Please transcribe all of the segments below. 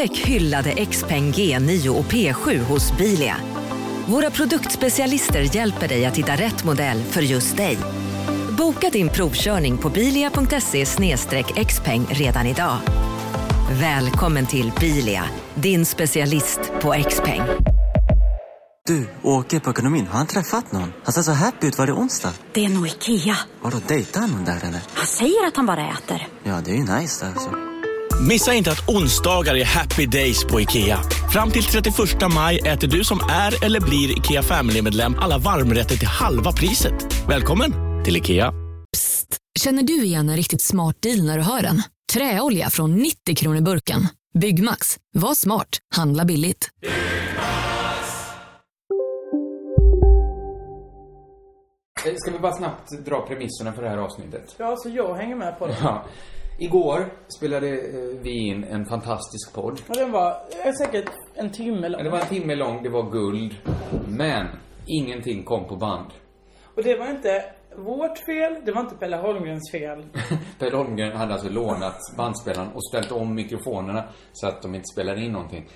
Upptäck hyllade XPeng G9 och P7 hos Bilia. Våra produktspecialister hjälper dig att hitta rätt modell för just dig. Boka din provkörning på bilia.se xpeng redan idag. Välkommen till Bilia, din specialist på XPeng. Du, åker på ekonomin. Har han träffat någon? Han ser så happy ut. Var det onsdag? Det är nog Ikea. Har du dejtar han någon där eller? Han säger att han bara äter. Ja, det är ju nice där alltså. Missa inte att onsdagar är happy days på IKEA. Fram till 31 maj äter du som är eller blir IKEA Family-medlem alla varmrätter till halva priset. Välkommen till IKEA. Psst! Känner du igen en riktigt smart deal när du hör den? Träolja från 90 kronor burken. Byggmax. Var smart. Handla billigt. Ska vi bara snabbt dra premisserna för det här avsnittet? Ja, så jag hänger med på det. Ja. Igår spelade eh, vi in en fantastisk podd. Och den var eh, säkert en timme lång. Det var en timme lång, det var guld. Men ingenting kom på band. Och det var inte vårt fel, det var inte Pelle Holmgrens fel. Per Holmgren hade alltså lånat bandspelaren och ställt om mikrofonerna så att de inte spelade in någonting.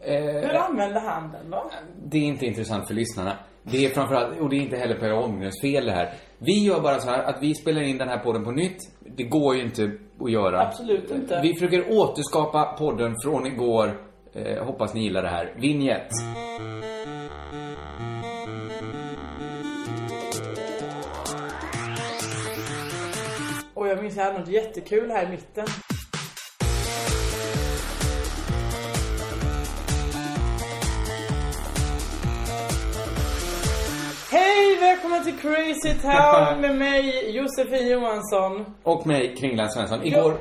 Hur använde han den då? Det är inte intressant för lyssnarna. Det är framförallt, och det är inte heller Per Holmgrens fel det här. Vi gör bara så här att vi spelar in den här podden på nytt. Det går ju inte att göra. Absolut inte. Vi försöker återskapa podden från igår. Eh, hoppas ni gillar det här. Vignett. Och jag minns jag hade något jättekul här i mitten. Hej! Välkommen till Crazy Town med mig, Josefin Johansson. Och mig, Kringland Svensson. Igår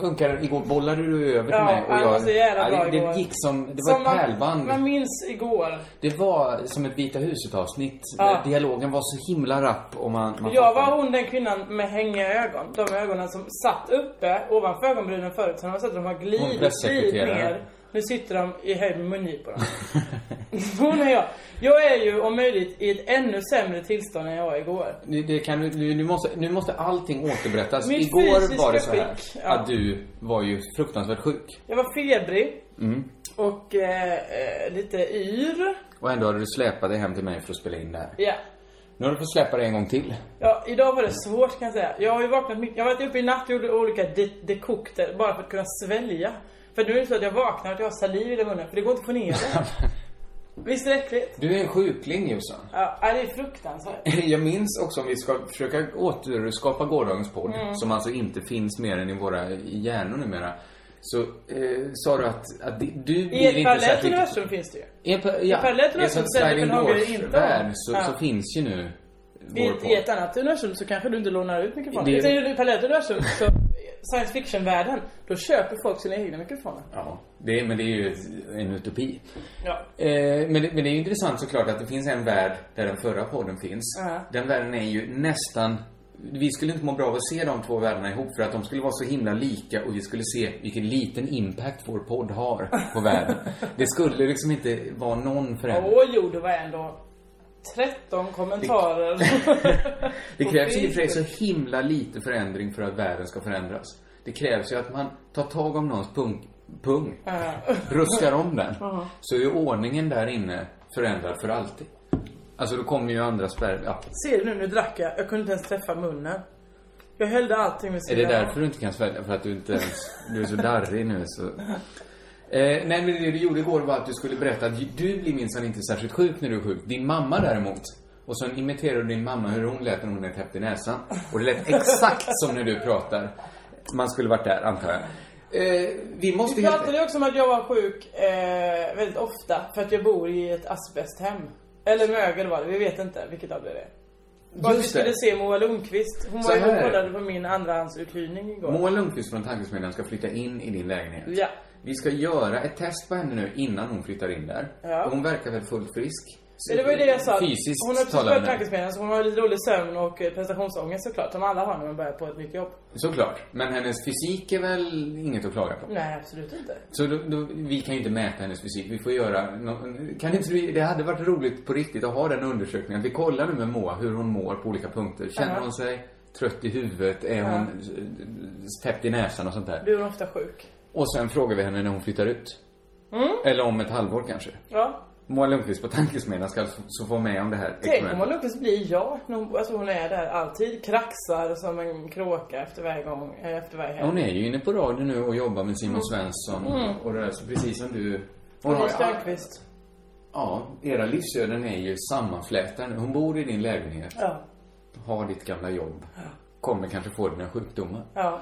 funkar Igår bollade du över till Ja, mig. Och han jag, var så jävla Ja, bra det, igår. det gick som, det var Som ett man- pärlband. Man minns igår. Det var som ett Vita huset-avsnitt. Ja. Dialogen var så himla rapp och man... man Jag fattade. var hon den kvinnan med hängiga ögon. De ögonen som satt uppe ovanför ögonbrynen förut. Sen har man sett att de har Hon glidit, glidit ner. Nu sitter de i höjd med mungiporna. hon och jag. Jag är ju om möjligt i ett ännu sämre tillstånd än jag var igår. Nu, det kan, du- nu, nu, måste, nu måste allting återberättas. Mitt Igår var det så här skick, ja. att du var ju fruktansvärt sjuk. Jag var febrig. Mm. Och eh, eh, lite yr. Och ändå hade du släpat dig hem till mig för att spela in det här. Ja. Nu har du fått släpa dig en gång till. Ja, idag var det svårt kan jag säga. Jag har ju vaknat mycket. Jag har varit uppe i natt och gjort olika de- dekokter bara för att kunna svälja. För nu är det så att jag vaknar och att jag har saliv i munnen. För det går inte att få ner det. Visst är det äckligt? Du är en sjukling Jossan. Ja, det är fruktansvärt. Jag minns också om vi ska försöka återskapa gårdagens podd, Mm. som alltså inte finns mer än i våra hjärnor numera. Så eh, sa du att, att du I blir ett inte parallellt särskilt... universum finns det ju. I ett, pa- I ja, ett parallellt i ett universum sånt så är det sliding Copenhagen inte om. så, Ja. så finns ju nu I. I ett annat universum så kanske du inte lånar ut mikrofoner. Det- Det... I ett parallellt universum, så science fiction-världen, då köper folk sina egna mikrofoner. Ja, det, men det är ju en utopi. Ja. Eh, men, det, men det är ju intressant såklart att det finns en värld där den förra podden finns. Ja. Den världen är ju nästan... Vi skulle inte må bra av att se de två världarna ihop för att de skulle vara så himla lika och vi skulle se vilken liten impact vår podd har på världen. Det skulle liksom inte vara någon förändring. Åh jo, det var ändå 13 kommentarer. Det krävs ju i och för sig så himla lite förändring för att världen ska förändras. Det krävs ju att man tar tag om någons pung, pung ruskar om den. Så är ordningen där inne förändrad för alltid. Alltså då kommer ju andra spärr... Ja. Ser du nu, nu drack jag. Jag kunde inte ens träffa munnen. Jag hällde allting med Är det därför du inte kan svälja? För att du inte ens... Du är så darrig nu så... Eh, nej men det du gjorde igår var att du skulle berätta att du blir minsann inte särskilt sjuk när du är sjuk. Din mamma däremot. Och sen imiterar du din mamma hur hon lät när hon är täppt i näsan. Och det lät exakt som när du pratar. Man skulle varit där antar jag. Eh, vi måste Vi helt... pratade ju också om att jag var sjuk eh, väldigt ofta för att jag bor i ett asbesthem. Eller mögel var det, vi vet inte vilket av det är. Att vi skulle se Moa Lundqvist. Hon Så var ju och kollade på min andrahandsuthyrning igår. Moa Lundqvist från Tankesmedjan ska flytta in i din lägenhet. Ja. Vi ska göra ett test på henne nu innan hon flyttar in där. Ja. Och Hon verkar väl fullt frisk. Ja, det var ju det jag sa. Fysiskt hon har precis börjat tankesmedjan så hon har lite dålig sömn och eh, prestationsångest såklart. Som alla har när man börjar på ett nytt jobb. Såklart. Men hennes fysik är väl inget att klaga på? Nej, absolut inte. Så då, då, vi kan ju inte mäta hennes fysik. Vi får göra nå- Kan inte det hade varit roligt på riktigt att ha den undersökningen. Vi kollar nu med Moa hur hon mår på olika punkter. Känner Ja. hon sig trött i huvudet? Är Ja. hon eh, täppt i näsan och sånt där? Blir hon ofta sjuk? Och sen frågar vi henne när hon flyttar ut. Eller om ett halvår kanske. Ja. Moa Lundqvist på Tankesmedjan ska så få med om det här Tänk om man Lundqvist blir jag. Hon- Alltså hon är där alltid. Kraxar som en kråka efter varje gång, eh, efter varje helg. Hon är ju inne på radio nu och jobbar med Simon Svensson och det där, så precis som du. Hon Och har, Stjernkvist. ja, era livsöden är ju sammanflätade. Hon bor i din lägenhet, Ja. har ditt gamla jobb, kommer kanske få dina sjukdomar. Ja.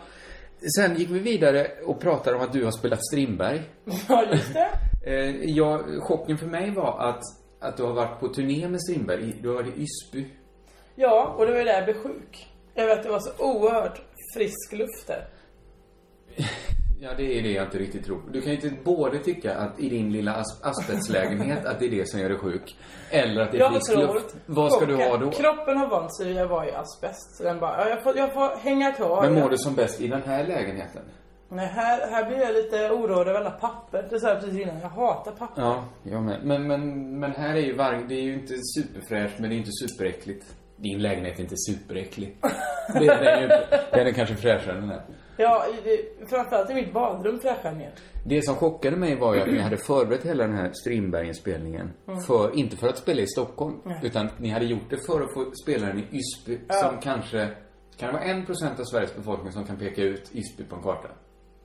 Sen gick vi vidare och pratade om att du har spelat Strindberg. Ja, just det. Eh, ja, chocken för mig var att, att du har varit på turné med Strindberg. Du har varit i Ysby. Ja, och det var ju där jag blev sjuk. Jag vet, det var så oerhört frisk luft där. Ja, det är det jag inte riktigt tror. Du kan ju inte både tycka att i din lilla as- asbestlägenhet att det är det som gör dig sjuk. Eller att det är Jag frisk luft. Vad ska du ha då? Kroppen har vant sig att vara i asbest. Så den bara, ja, jag får, jag får hänga kvar. Men mår du som bäst i den här lägenheten? Nej, här, här blir jag lite oroad över alla papper. Det sa jag precis innan. Jag hatar papper. Ja, jag med. Men, men, men här är ju varje... Det är ju inte superfräscht, men det är inte superäckligt. Din lägenhet är inte superäcklig. Det är den ju inte. Den är kanske fräschare än den här. Ja, det, framförallt i mitt badrum fräschar ner. Det som chockade mig var ju att ni hade förberett hela den här Strindberg-inspelningen. För, inte för att spela i Stockholm, utan ni hade gjort det för att få spela den i Ysby. Som kanske, kan det vara en procent av Sveriges befolkning som kan peka ut Ysby på en karta?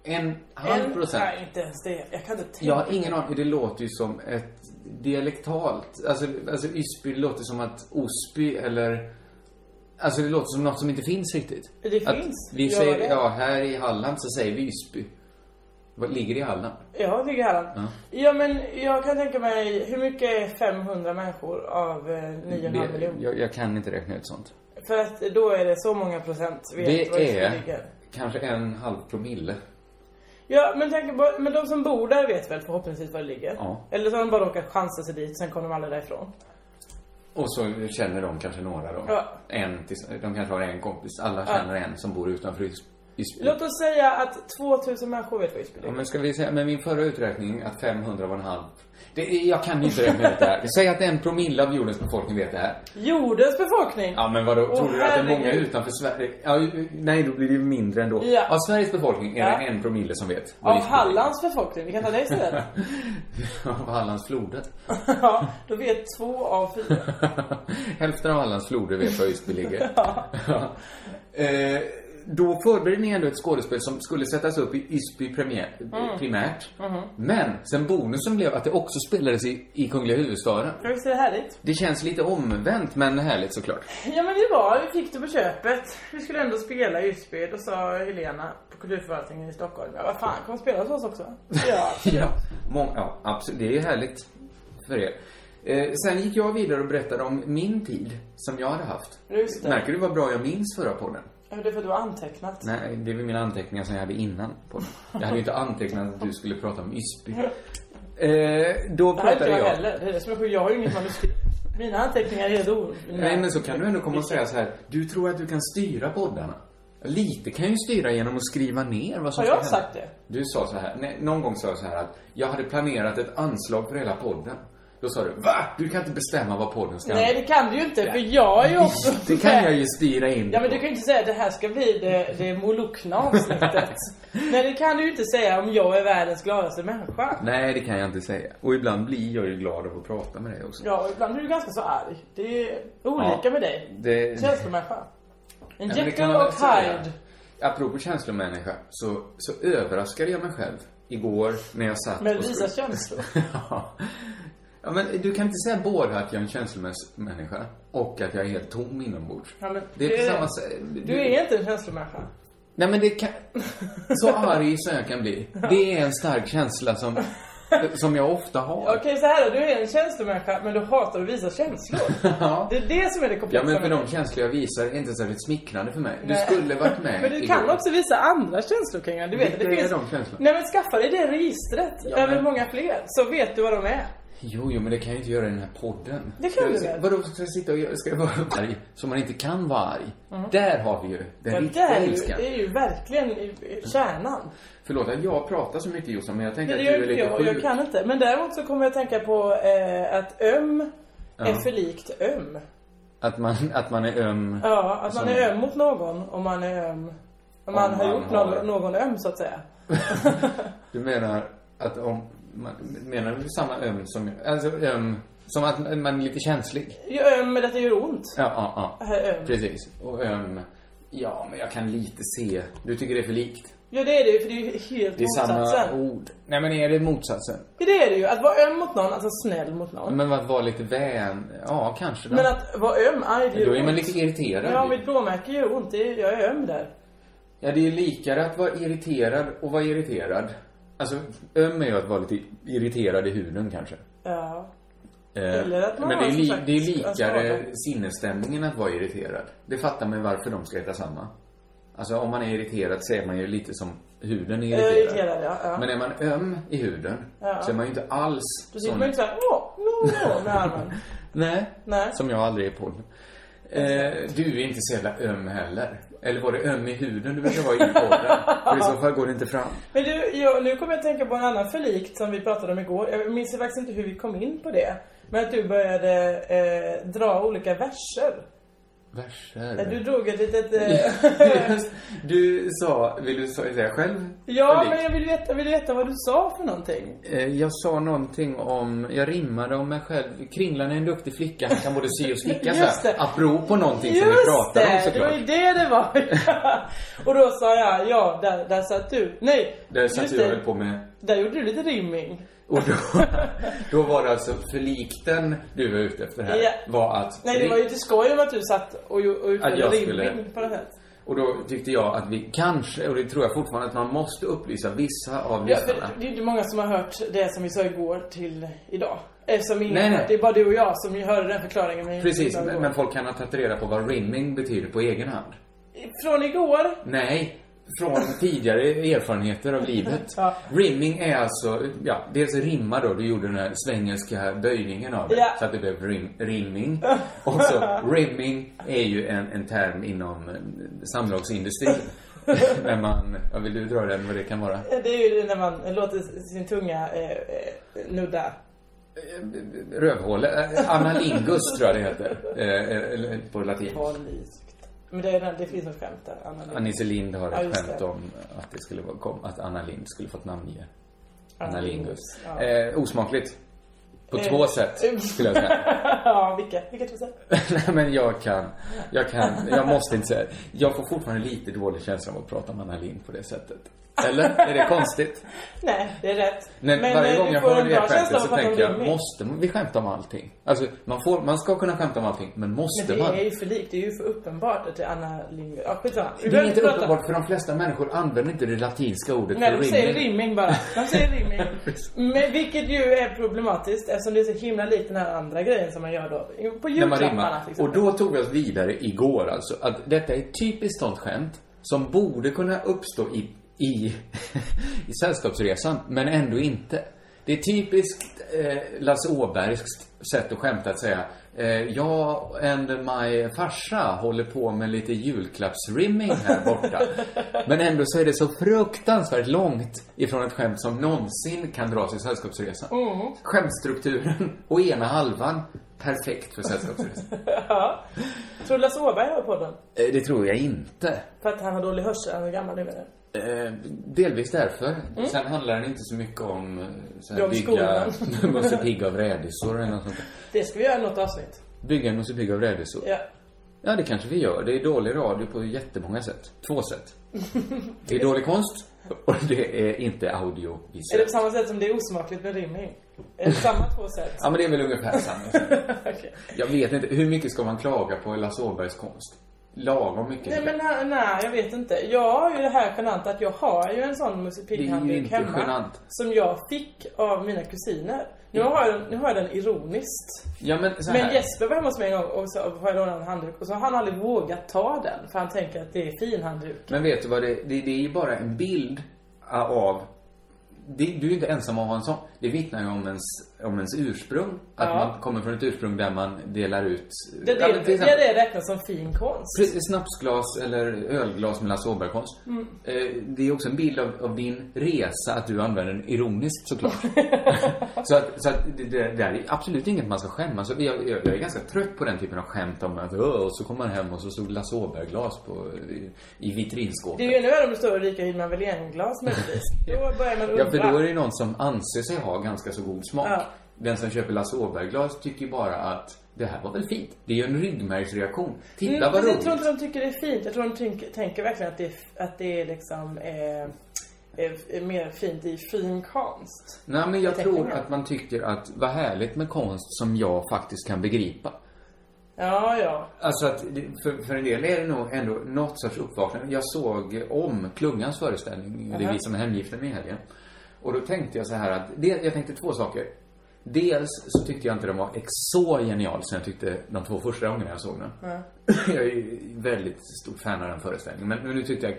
En halv En- procent? Nej, inte ens det. Jag kan inte tänka. Jag har ingen aning, det låter ju som ett dialektalt, alltså, alltså Ysby låter som att Osby eller Alltså det låter som något som inte finns riktigt. Det att finns. Vi Gör säger, det? ja här i Halland så säger vi Ysby. Vad ligger i Halland? Ja, det ligger här. Ja. men jag kan tänka mig, hur mycket är 500 människor av eh, 9,5 Det, miljoner? jag, jag kan inte räkna ut sånt. För att då är det så många procent vet var Det Ysby är ligger. kanske en halv promille. Ja, men tänk på, men de som bor där vet väl förhoppningsvis var det ligger? Ja. Eller så har de bara råkat chansa sig dit, sen kommer de aldrig därifrån. Och så känner de kanske några då. Ja. En, tills- de kanske har en kompis. Alla känner en som bor utanför Ys- Låt oss säga att 2000 människor vet var Ysby Ja, ligger. men ska vi säga, med min förra uträkning att 500 var en halv. Det, jag kan ju inte räkna ut det här. Säg att en promille av jordens befolkning vet det här. Jordens befolkning! Ja men vadå, Åh, tror du att det är många utanför Sverige? Ja, nej då blir det ju mindre ändå. Ja. Av Sveriges befolkning är Ja. det en promille som vet. vad Av ligger. Hallands befolkning, vi kan ta det istället. Av Hallands floder. ja, då vet två av fyra. Hälften av Hallands floder vet var Ysby ligger. Ja. Eh, då förberedde ni ändå ett skådespel som skulle sättas upp i Ysby premiär, Mm. primärt. Men sen bonusen blev att det också spelades i, i Kungliga huvudstaden. Ja, Visst är det härligt? Det känns lite omvänt, men härligt såklart. Ja men det var, vi fick det på köpet. Vi skulle ändå spela i Ysby. Då sa Helena på kulturförvaltningen i Stockholm. Ja, vad fan, man spela hos oss också? Ja. Ja, mång, ja absolut. Det är härligt för er. Eh, sen gick jag vidare och berättade om min tid som jag hade haft. Märker du vad bra jag minns förra podden? Ja, Det är för att du har antecknat. Nej, det var mina anteckningar som jag hade innan podden. Jag hade ju inte antecknat att du skulle prata om Ysby. Eh, då är inte pratade jag jag. heller. Det är det som är sjukt. Jag har ju inget manuskript. Mina anteckningar är o... Nej, men så kan du ändå komma och säga så här. Du tror att du kan styra poddarna? Lite kan ju styra genom att skriva ner vad som Har ska jag hända. sagt det? Du sa så här, nej, någon gång sa jag så här att jag hade planerat ett anslag för hela podden. Då sa du, va? Du kan inte bestämma vad podden ska Nej, det kan du ju inte. För jag är ju också... Det kan jag ju styra in Ja men du kan ju inte säga att det här ska bli det, det molokna avsnittet. Nej det kan du ju inte säga om jag är världens gladaste människa. Nej, det kan jag inte säga. Och ibland blir jag ju glad av att prata med dig också. Ja, och ibland är du ganska så arg. Det är olika Ja. med dig. Det... Känslomänniska. En Ja, Jekyll och. Hyde. Apropå känslomänniska, så, så överraskade jag mig själv igår när jag satt Med visa känslor. ja. Ja, men du kan inte säga både att jag är en känslomänniska och att jag är helt tom inombords. Ja, men det är det på samma sätt. Du är inte en känslomänniska. Nej, men det kan... Så arg som jag kan bli. Det är en stark känsla som, som jag ofta har. Okej, så här då. Du är en känslomänniska, men du hatar att visa känslor. Ja. Det är det som är det Ja, komplexa men för de känslor jag visar är inte särskilt smickrande för mig. Du Nej. skulle varit med Men du kan igår. också visa andra känslor det. Du vet, Vilka det är finns... de känslorna? Nej men skaffa dig det registret. Ja, över men- många fler. Så vet du vad de är. Jo, jo, men det kan jag inte göra i den här podden. Det kan ska du väl? Vadå, ska jag sitta och göra, ska jag vara arg så man inte kan vara arg? Där har vi ju den Ja, det, riktiga ilskan. det är ju verkligen kärnan. Förlåt att jag pratar så mycket Jossan, men jag tänker att du är lite jag sjuk. jag kan inte. Men däremot så kommer jag tänka på eh, att öm är för likt öm. Att man, att man är öm. Ja, att man Som- är öm mot någon om man är öm. Om man Om har man gjort har- någon, någon öm så att säga. Du menar Att om... Man, menar du samma öm som... Alltså öm... Som att man är lite känslig? Ja, men att det gör ont. Ja, ja, ja. Öm. Precis. Och öm... Ja, men jag kan lite se. Du tycker det är för likt? Ja, det är det ju, för det är ju helt Det är motsatsen. samma ord. Nej, men är det motsatsen? Ja, det är det ju. Att vara öm mot någon, alltså snäll mot någon. Men att vara lite vän... Ja, kanske då. Men att vara öm, aj, det gör Då är man lite irriterad. Ja, ju. mitt blåmärke gör ont. Det är, jag är öm där. Ja, det är likare att vara irriterad och vara irriterad. Alltså, öm är ju att vara lite irriterad i huden kanske. Ja. Eh, Eller att man Men det är, li- det är likare sinnesstämningen att vara irriterad. Det fattar man varför de ska heta samma. Alltså om man är irriterad så är man ju lite som huden är Jag irriterad. irriterad, ja. ja. Men är man öm i huden Ja. så är man ju inte alls Då sitter man ju inte såhär, åh, no, no, med armen. Nej, Nej. som jag aldrig är på. Eh, du är inte så jävla öm heller. Eller var det öm i huden du ville vara i podden? För i så fall går det inte fram. Men du, jag, nu kommer jag att tänka på en annan förlikt som vi pratade om igår. Jag minns faktiskt inte hur vi kom in på det. Men att du började eh, dra olika verser. Verser. Du drog ett litet... Eh, Just, du sa, vill du säga själv? ja, men jag vill, veta, vill veta vad du sa för någonting. Eh, Jag sa någonting om, jag rimmade om mig själv. Kringlan är en duktig flicka, han kan både sy och sticka så Just här. det. Apropå någonting som vi Just pratade om det, det såklart. var ju det det var. och då sa jag, ja, där, där satt du. Nej, Där satt just det. höll på med. Där gjorde du lite rimming. Och då, då var det alltså förlikten du var ute efter här. Ja. Var att... Nej, det var ju inte skoj att du satt och, och utförde rimming på något sätt. Och då tyckte jag att vi kanske, och det tror jag fortfarande, att man måste upplysa vissa av Ja, lyssnarna. det är inte många som har hört det som vi sa igår till idag. Eftersom ingen Nej, nej. Det är bara du och jag som hörde den förklaringen. Men Precis, men, men folk kan ha tagit reda på vad rimming betyder på egen hand. Från igår. Nej, från tidigare erfarenheter av livet. Ja. Rimming är alltså, ja, dels rimma då, du gjorde den här svengelska böjningen av det, Ja. så att det blev rim, rimming. Och så, rimming är ju en, en term inom eh, samlagsindustrin. När man, ja, vill du dra den vad det kan vara? Det är ju när man låter sin tunga eh, eh, nudda. Eh, analingus tror jag det heter, eh, på latin. Men det, är, det finns något skämt där. Anna Lindh. Annise Lind har Ja, ett just skämt det. om att det skulle vara, att Anna Lind skulle fått namnge Anna analingus. Ja. Eh, osmakligt. På Eh, två sätt, skulle jag säga. ja, vilka? Vilka två sätt? Nej men jag kan, jag kan, jag måste inte säga Jag får fortfarande lite dålig känsla av att prata om Anna Lind på det sättet. Eller? Är det konstigt? Nej, det är rätt. Men, eh, varje du gång jag hör det skämtet så tänker jag, rimming. måste vi skämta om allting? Alltså, man, får, man ska kunna skämta om allting, men måste Men det man? är ju för likt. Det är ju för uppenbart att det är Anna Lindgren. Ja, skitsamma. Det är inte prata- uppenbart för de flesta människor använder inte det latinska ordet Nej, för de säger rimming. rimming bara. De säger rimming. Men vilket ju är problematiskt eftersom det är så himla likt den här andra grejen som man gör då. På man julklapparna till Och exempel. då tog vi oss vidare igår alltså. Att detta är ett typiskt sånt skämt som borde kunna uppstå i, i, i Sällskapsresan, men ändå inte. Det är typiskt eh, Lasse Åbergskt sätt att skämta att säga eh, Jag and my farsa håller på med lite julklappsrimming här borta. Men ändå så är det så fruktansvärt långt ifrån ett skämt som någonsin kan dras i Sällskapsresan. Skämtstrukturen och ena halvan, perfekt för Sällskapsresan. Ja. Tror du Lasse Åberg hör på den? Eh, Det tror jag inte. För att han har dålig hörsel, han är gammal nu menar. Eh, delvis därför. Sen handlar den inte så mycket om eh, så här, Mm. Bygga. Musse Pigg av rädisor eller något sånt. Det ska vi göra i något avsnitt. Bygga en Musse Pigg av rädisor. Ja. Ja, det kanske vi gör. Det är dålig radio på jättemånga sätt. Två sätt. Det är dålig konst och det är inte Är det på samma sätt som det är osmakligt med rimming? Är det samma två sätt? Ja, men det är väl ungefär samma. Okej. Jag vet inte. Hur mycket ska man klaga på Lasse Åbergs konst? Lagom mycket. Nej men nej, nej, jag vet inte. Jag har ju det här genant att jag har ju en sån inte hemma. genant. Som jag fick av mina kusiner. Nu har jag, nu har jag den ironiskt. Ja, men. Men Jesper var hemma hos mig en gång och så får jag låna en handduk. Och så har han aldrig vågat ta den. För han tänker att det är fin handduk. Men vet du vad det, det, det är ju bara en bild av... Det, du är inte ensam om att ha en sån. Det vittnar ju om ens om ens ursprung. Att Ja. man kommer från ett ursprung där man delar ut... Det, det, Ja, det, exempel- det räknas som fin konst. Precis, Snapsglas eller ölglas med Lasse Åberg-konst. Mm. Eh, Det är också en bild av, av din resa, att du använder den ironiskt såklart. så att, så att det, det, det är absolut inget man ska skämmas över. jag, jag, jag är ganska trött på den typen av skämt om att och så kommer man hem och så stod Lasse Åberg-glas på, i, i vitrinskåpet. Det är ju ännu värre om det står Ulrika Hydman Wallén-glas möjligtvis. Då börjar man undra. Ja, för då är det någon som anser sig ha ganska så god smak. Ja. Den som köper Lasse Åberg-glas tycker bara att det här var väl fint. Det är ju en ryggmärgsreaktion. Titta Mm, vad roligt. jag tror inte de tycker det är fint. Jag tror de tänker, tänker verkligen att det är, att det är liksom eh, är, är mer fint i fin konst. Nej, men jag Jag tror att man tycker att vad härligt med konst som jag faktiskt kan begripa. Ja, ja. Alltså att, för, för en del är det nog ändå något sorts uppvaknande. Jag såg om Klungans föreställning, det är vi som är hemgifta med i helgen. Och då tänkte jag så här att, det, jag tänkte två saker. Dels så tyckte jag inte den var så genial som jag tyckte de två första gångerna jag såg den. Jag är ju väldigt stort fan av den föreställningen. Men, nu tyckte jag,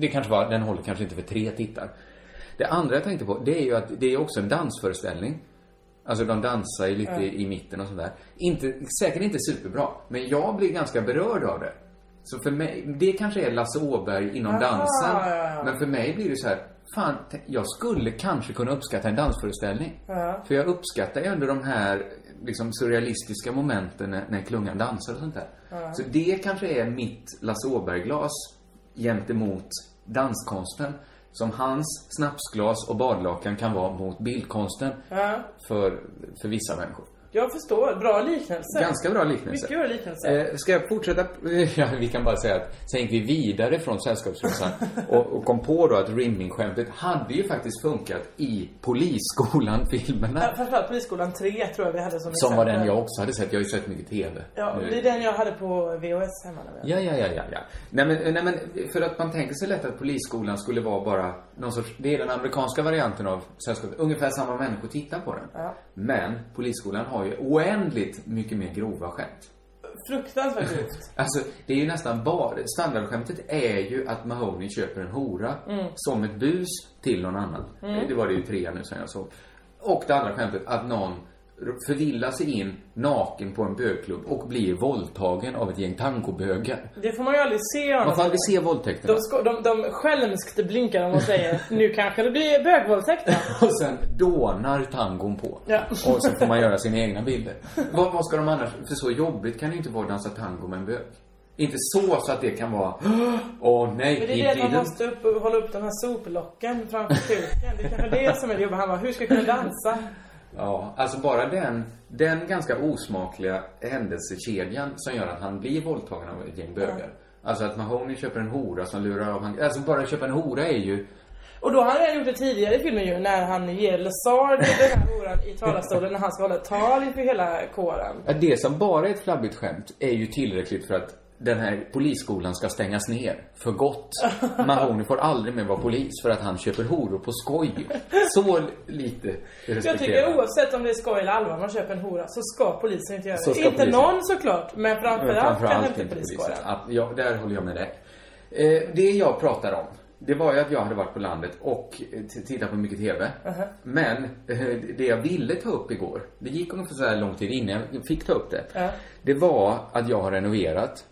det kanske var, den håller kanske inte för tre tittar. Det andra jag tänkte på, det är ju att det är också en dansföreställning. Alltså de dansar ju lite i, i mitten och sådär. Inte, säkert inte superbra, men jag blir ganska berörd av det. Så för mig, det kanske är Lasse Åberg inom Aha, dansen. ja, ja. Men för mig blir det så här, fan, jag skulle kanske kunna uppskatta en dansföreställning. För jag uppskattar ju ändå de här liksom surrealistiska momenten när, när klungan dansar och sånt där. Så det kanske är mitt Lasse Åberg-glas gentemot danskonsten. Som hans snapsglas och badlakan kan vara mot bildkonsten ja. för, för vissa människor. Jag förstår. Bra liknelse. Ganska bra liknelse. Mycket bra liknelse. Eh, ska jag fortsätta? Ja, vi kan bara säga att sen gick vi vidare från Sällskapsresan och, och kom på då att rimming-skämtet hade ju faktiskt funkat i Polisskolan-filmerna. Ja, Framförallt Polisskolan 3 tror jag vi hade som Som var den jag också hade sett. Jag har ju sett mycket TV. Ja, nu. det är den jag hade på VHS hemma. Ja, ja, ja, ja, ja. Nej men, nej men, för att man tänker sig lätt att Polisskolan skulle vara bara någon sorts, det är den amerikanska varianten av Sällskapet. Ungefär samma människor tittar på den. Ja. Men Polisskolan har ju oändligt mycket mer grova skämt. Fruktansvärt grovt. Alltså, det är ju nästan bara, standardskämtet är ju att Mahoney köper en hora som ett bus till någon annan. Det var det ju tre nu som jag såg. Och det andra skämtet, att någon förvillar sig in naken på en bögklubb och blir våldtagen av ett gäng tangobögar. Det får man ju aldrig se Man får aldrig se De, våldtäkterna. sko- de, de skälmskt blinkar de och säger nu kanske det blir bögvåldtäkt? Och sen dånar tangon på. Ja. Och så får man göra sina egna bilder. vad, vad ska de annars, för så jobbigt kan det inte vara att dansa tango med en bög. Inte så, så att det kan vara, åh nej, Men det är det man måste upp hålla upp de här soplocken framför kuken. Det är kanske det som är det jobbiga. Han bara, hur ska jag kunna dansa? Ja, alltså bara den, den ganska osmakliga händelsekedjan som gör att han blir våldtagen av ett gäng bögar. Alltså att Mahoney köper en hora som lurar av han, alltså bara köpa en hora är ju, Och då har han redan gjort det tidigare i filmen ju, när han ger Lazard den här horan i talarstolen när han ska hålla ett tal inför hela kåren. det som bara är ett flabbigt skämt är ju tillräckligt för att den här polisskolan ska stängas ner för gott. Mahoney får aldrig mer vara polis för att han köper horor på skoj. Så lite Jag tycker oavsett om det är skoj eller allvar man köper en hora så ska polisen inte göra det. Inte polisen. någon såklart, men Men framförallt, framförallt kanske inte polisen. ja, där håller jag med dig. Eh, det jag pratar om, det var ju att jag hade varit på landet och eh, tittat på mycket TV. Men eh, det jag ville ta upp igår, det gick ungefär så här lång tid innan jag fick ta upp det. Ja. Det var att jag har renoverat.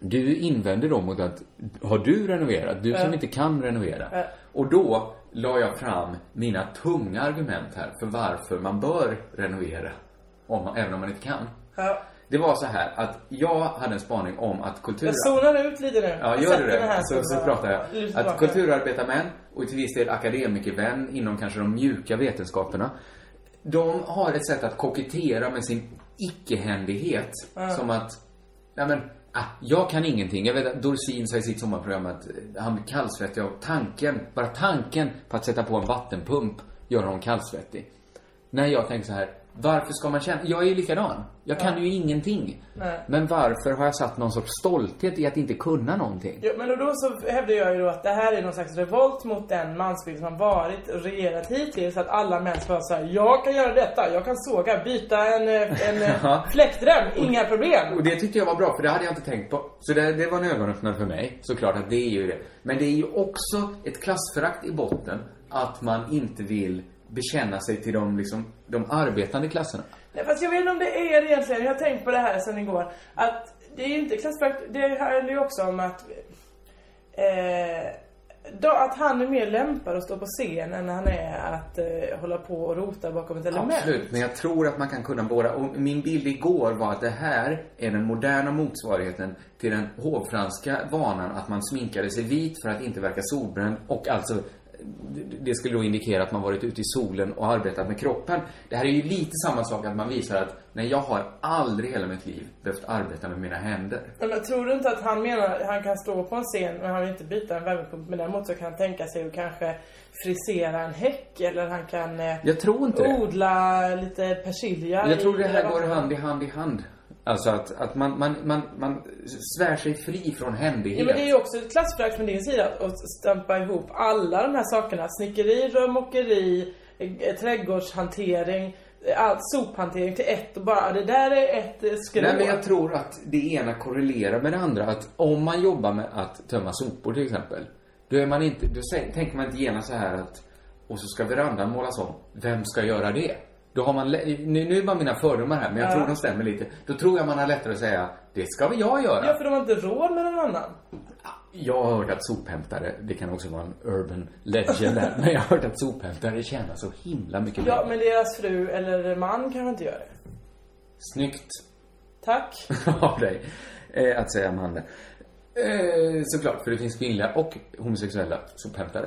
Du invänder då mot att, har du renoverat? Du som inte kan renovera. Och då la jag fram mina tunga argument här för varför man bör renovera. Om man, även om man inte kan. Det var så här att jag hade en spaning om att kultur... Jag zonar ut lite nu. Ja, gör du det? här Så, så pratar jag. Att kulturarbetarmän och till viss del akademikervän inom kanske de mjuka vetenskaperna. De har ett sätt att kokettera med sin icke-händighet. Som att, ja men, ah, jag kan ingenting. Jag vet att Dorsin sa i sitt sommarprogram att eh, han blir kallsvettig av tanken. Bara tanken på att sätta på en vattenpump gör honom kallsvettig. När jag tänker så här, varför ska man känna... Jag är ju likadan. Jag kan ju ingenting. Nej. Men varför har jag satt någon sorts stolthet i att inte kunna någonting? Jo, men då så hävdar jag ju då att det här är någon slags revolt mot den mansbild som varit och regerat hittills. Att alla män ska vara såhär, jag kan göra detta, jag kan såga, byta en, eh, en eh, fläktrem, inga problem. Och det tyckte jag var bra, för det hade jag inte tänkt på. Så det, det var en ögonöppnare för mig, såklart att det är ju det. Men det är ju också ett klassförakt i botten, att man inte vill bekänna sig till de, liksom, de arbetande klasserna. Nej, fast jag vet inte om det är det egentligen. Jag har tänkt på det här sen igår. Att det är ju inte klassförakt. Det handlar ju också om att... Eh, då, att han är mer lämpad att stå på scen än han är att eh, hålla på och rota bakom ett element. Absolut, men jag tror att man kan kunna båda. Och min bild igår var att det här är den moderna motsvarigheten till den hovfranska vanan att man sminkade sig vit för att inte verka solbränd och alltså det skulle då indikera att man varit ute i solen och arbetat med kroppen. Det här är ju lite samma sak att man visar att nej, jag har aldrig hela mitt liv behövt arbeta med mina händer. Men tror du inte att han menar att han kan stå på en scen men han vill inte byta en värmepump. Men däremot så kan han tänka sig att kanske frisera en häck eller han kan eh, Jag tror inte det. odla lite persilja Jag tror det här går hand i hand i hand. Alltså att, att man, man, man, man svär sig fri från händighet. Ja, men det är ju också ett klassförakt från din sida att stampa ihop alla de här sakerna. Snickeri, rörmokeri, eh, trädgårdshantering, eh, allt sophantering till ett och bara det där är ett eh, skrå. Nej, men jag tror att det ena korrelerar med det andra. Att om man jobbar med att tömma sopor till exempel. Då är man inte, då tänker man inte genast så här att och så ska verandan målas om. Vem ska göra det? Då har man, nu, nu är bara mina fördomar här, men jag Ja. tror de stämmer lite. Då tror jag man har lättare att säga, det ska väl jag göra. Ja, för de har inte råd med någon annan. Jag har hört att sophämtare, det kan också vara en urban legend där, men jag har hört att sophämtare tjänar så himla mycket Ja, pengar. men deras fru eller man kanske inte gör det. Snyggt Tack. av dig eh, att säga mannen. Eh, såklart, för det finns kvinnliga och homosexuella sophämtare.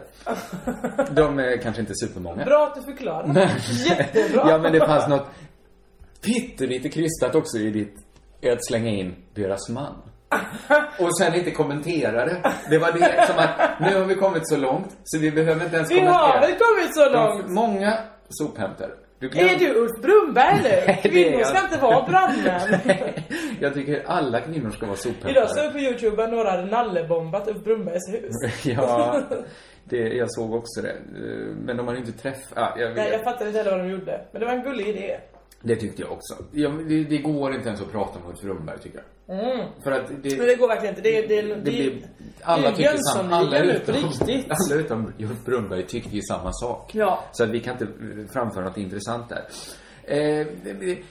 De är kanske inte supermånga. Bra att du förklarar. Jättebra. ja, men det fanns något pyttelite krystat också i ditt, i att slänga in deras man. Och sen inte kommentera det. Det var det som att, nu har vi kommit så lågt, så vi behöver inte ens Vi kommentera. har väl kommit så långt? Många sophämtare. Du glöm- Är du Ulf Brunnberg nu? Kvinnor jag. ska inte vara brandmän. Jag tycker alla kvinnor ska vara sophämtare. Idag såg jag på Youtube att några hade nallebombat Ulf Brunnbergs hus. ja, det, jag såg också det. Eh, Men de har ju inte träffat... Ja, jag vet. Nej, jag fattade inte heller vad de gjorde. Men det var en gullig idé. Det tyckte jag också. Ja, men det, det går inte ens att prata om Ulf tycker jag. För att det... Men det går verkligen inte. Det, det, det, det blir, alla tycker samma. Alla utom, riktigt. alla utom Ulf Brunnberg tycker ju samma sak. Ja. Så att vi kan inte framföra något intressant där. Eh,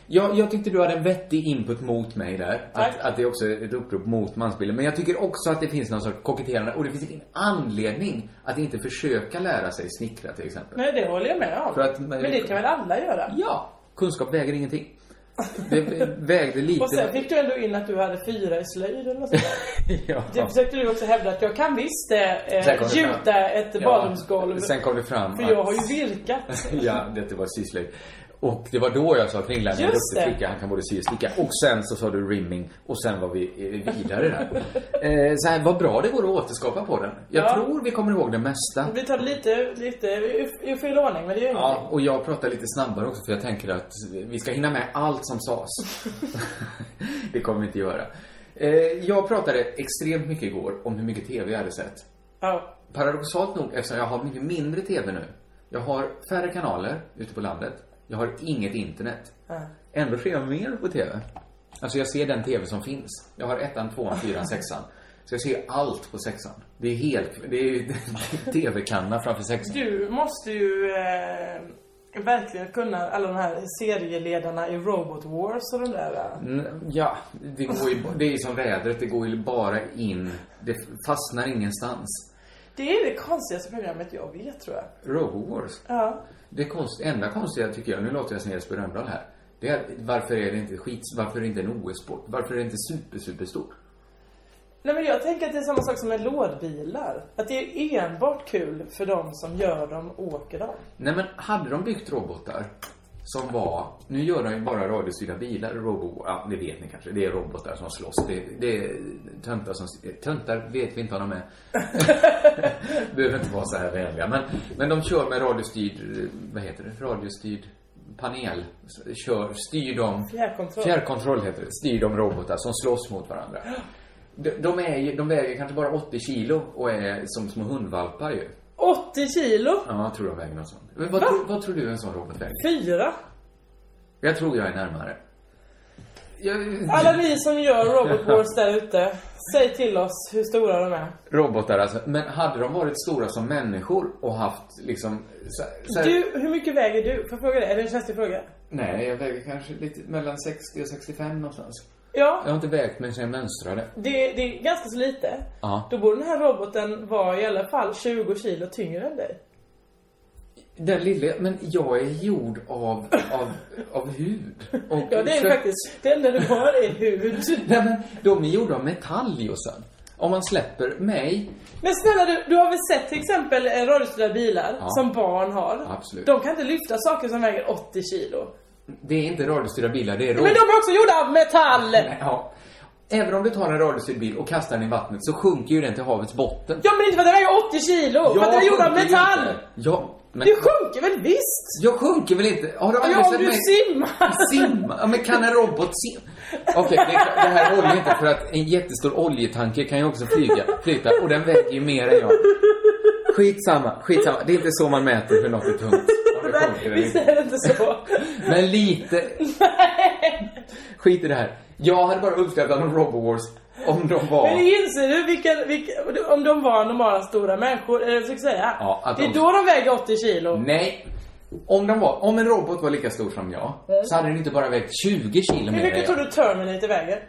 jag, jag tyckte du hade en vettig input mot mig där. Tack. Att, att det är också är ett upprop mot mansbilden. Men jag tycker också att det finns någon sorts koketterande, och det finns ingen anledning att inte försöka lära sig snickra till exempel. Nej, det håller jag med om. För att- men det kan väl alla göra? Ja, kunskap väger ingenting. Det vägde lite. Och sen fick du ändå in att du hade fyra i slöjd eller något sånt ja. Det försökte du också hävda att jag kan visst eh, det gjuta ett badrumsgolv. Sen kom det fram För att- jag har ju virkat. ja, det var syslöjd. Och det var då jag sa att Kringland är en duktig det. flicka, han kan både sy och sticka. Och sen så sa du rimming och sen var vi vidare där. eh, så här, vad bra det går att återskapa på den. Jag Ja. tror vi kommer ihåg det mesta. Vi tar lite, lite i, fel ordning, men det gör Ja, och jag pratar lite snabbare också för jag tänker att vi ska hinna med allt som sades. det kommer vi inte göra. Eh, jag pratade extremt mycket igår om hur mycket TV jag hade sett. Ja. Paradoxalt nog, eftersom jag har mycket mindre TV nu. Jag har färre kanaler ute på landet. Jag har inget internet. Ja. Ändå ser jag mer på TV. Alltså jag ser den TV som finns. Jag har ettan, tvåan, fyran, sexan. Så jag ser allt på sexan. Det är helt, det är TV-kanna framför sexan. Du måste ju eh, verkligen kunna alla de här serieledarna i Robot Wars och de där. eh. Mm, Ja, det går ju, det är ju som vädret, det går ju bara in. Det fastnar ingenstans. Det är det konstigaste programmet jag vet tror jag. Robowars. Ja. Det konst, enda konstiga tycker jag, nu låter jag Snedsby Rönndahl här. Det är varför är det inte skit, varför är det inte en OS-sport? Varför är det inte super, superstort? Nej men jag tänker att det är samma sak som med lådbilar. Att det är enbart kul för de som gör dem och åker dem. Nej men hade de byggt robotar som var, nu gör de ju bara radiostyrda bilar, robo, ja det vet ni kanske, det är robotar som slåss. Det, det är töntar som, töntar vet vi inte vad de är. Behöver inte vara så här vänliga. Men, men de kör med radiostyrd, vad heter det, radiostyrd panel. Kör, styr dem. Fjärrkontroll. Fjärrkontroll heter det. Styr de robotar som slåss mot varandra. De, de, är, de väger kanske bara 80 kilo och är som små hundvalpar ju. 80 kilo? Ja, jag tror de väger något sånt. Men vad, tror- vad tror du en sån robot väger? Fyra? Jag tror jag är närmare. Jag, Alla ni som gör Robot Wars där ute, säg till oss hur stora de är. robotar alltså. Men hade de varit stora som människor och haft liksom... Så, så här, Du, hur mycket väger du? Får jag fråga det? Är det en känslig fråga? Nej, jag väger kanske lite mellan 60 och 65 någonstans. Ja, Jag har inte vägt mig sedan jag mönstrade. det, det är ganska så lite. Ja. Då borde den här roboten vara i alla fall 20 kilo tyngre än dig. Den lilla, men jag är gjord av, av, av hud. Och Ja, det är så- faktiskt, det enda du har är hud. Nej men, de är gjorda av metall Jossan. Om man släpper mig, Men snälla du, du har väl sett till exempel eh, radiostyrda bilar Ja. som barn har? Absolut. De kan inte lyfta saker som väger 80 kilo. Det är inte radiostyrda bilar, det är Men de är också gjorda av metall! Nej, Ja. Även om du tar en radiostyrd bil och kastar den i vattnet så sjunker ju den till havets botten. Ja men inte för att den väger 80 kilo, för att den är gjord av metall! inte. Ja, men... Det sjunker väl visst? Jag sjunker väl inte? Har du aldrig Ja, om sett du mig simmar! simma? Ja, men kan en robot simma? Okej, det, det här håller inte för att en jättestor oljetanker kan ju också flyga, flyta och den väger ju mer än jag. Skitsamma, skitsamma. Det är inte så man mäter hur något är tungt. Det Nej, eller visst inte. är det inte så? Men lite... Skit i det här. Jag hade bara uppskattat om Robowars om de var... Men inser du vilken, vilken, om de var normala stora människor, är det det jag försöker säga? Ja, att det är de- då de väger 80 kilo. Nej. Om, de var, om en robot var lika stor som jag, så hade den inte bara vägt 20 kilo Hur mer än mycket tror du Terminator väger?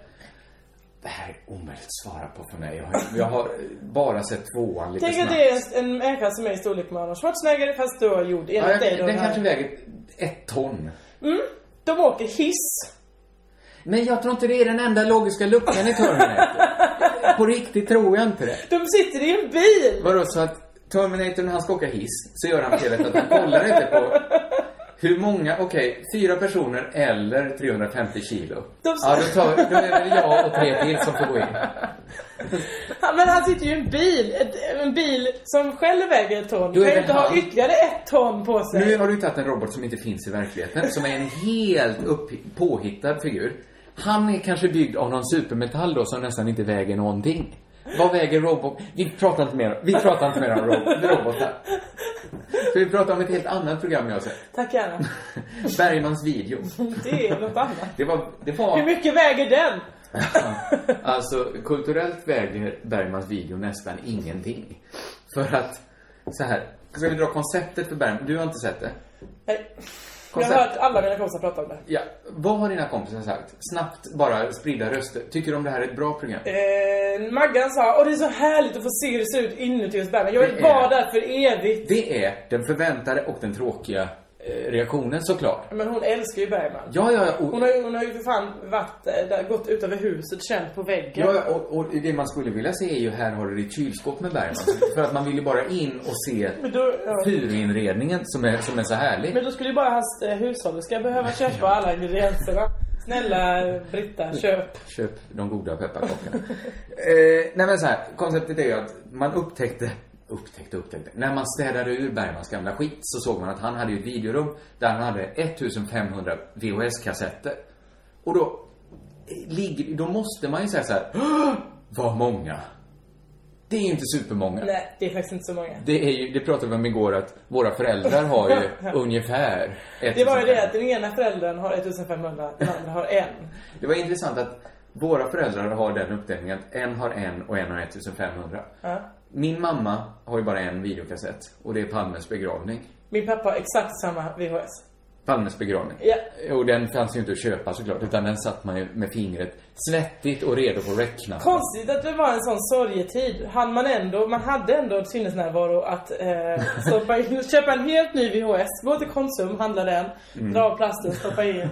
Det här är omöjligt att svara på för mig. Jag har, jag har bara sett tvåan lite Tänk att snabbt. det är en, människa som är i storlek med Arnold Schwarzenegger fast då gjord enligt Ja, dig då. den här. kanske väger ett ton. De åker hiss. Men jag tror inte det är den enda logiska luckan i Terminator. På riktigt tror jag inte det. De sitter i en bil! Vadå, så att Terminator när han ska åka hiss, så gör han felet att han kollar inte på hur många, okej, fyra personer eller 350 kilo. De- Ja, då, tar, då är det jag och tre till som får gå in. Ja, Men han sitter ju i en bil. Ett, en bil som själv väger ett ton. Då kan ju inte ha han. ytterligare ett ton på sig. Nu har du tagit en robot som inte finns i verkligheten, som är en helt upp, påhittad figur. Han är kanske byggd av någon supermetall då som nästan inte väger någonting. Vad väger robot? Vi pratar inte mer, vi pratar inte mer om rob robotar. För vi pratar om ett helt annat program jag har sett. Tack gärna. Bergmans video. Det är något annat. Det var, det Hur var, mycket väger den? alltså kulturellt väger Bergmans video nästan ingenting. För att, så här, ska vi dra konceptet för Bergman? Du har inte sett det? Nej. Jag har hört alla mina kompisar prata om det. Ja, vad har dina kompisar sagt? Snabbt bara sprida röster. Tycker de det här är ett bra program? Eh, Maggan sa, åh det är så härligt att få se hur det ser ut inuti hos Bergman. Jag vill vara där för evigt. Det är den förväntade och den tråkiga reaktionen såklart. Men hon älskar ju Bergman. Ja, ja, ja. Hon Och, har ju, hon har ju för fan varit, eh, där, gått utöver huset, känt på väggen. ja, och, och det man skulle vilja se är ju här har du ditt kylskåp med Bergman. För att man vill ju bara in och se Men då, ja. som är, som är så härlig. Men då skulle ju bara hans eh, hushållerska behöva köpa alla ingredienserna. Snälla Britta, köp. Köp de goda pepparkakorna. eh, nej men så här, konceptet är ju att man upptäckte Upptäckte, upptäckte. När man städade ur Bergmans gamla skit så såg man att han hade ju ett videorum där han hade 1500 VHS-kassetter. Och då, eh, ligger, då måste man ju säga så här. "Åh, Vad många. Det är inte supermånga. Nej, det är faktiskt inte så många. Det, är ju, det pratade vi om igår att våra föräldrar har ju ungefär Det var ju 1500. det att den ena föräldern har 1500, den andra har en. Det var intressant att våra föräldrar har den uppdelningen att en har en och en har 1500. Ja. Min mamma har ju bara en videokassett och det är Palmes begravning. Min pappa har exakt samma VHS. Palmes begravning. Ja. Och den fanns ju inte att köpa såklart, utan den satt man ju med fingret svettigt och redo på räckknappen. Konstigt att det var en sån sorgetid. Han man ändå, man hade ändå sinnesnärvaro att eh, stoppa in, köpa en helt ny VHS, gå till Konsum, handla den, Mm. dra av plasten, stoppa in,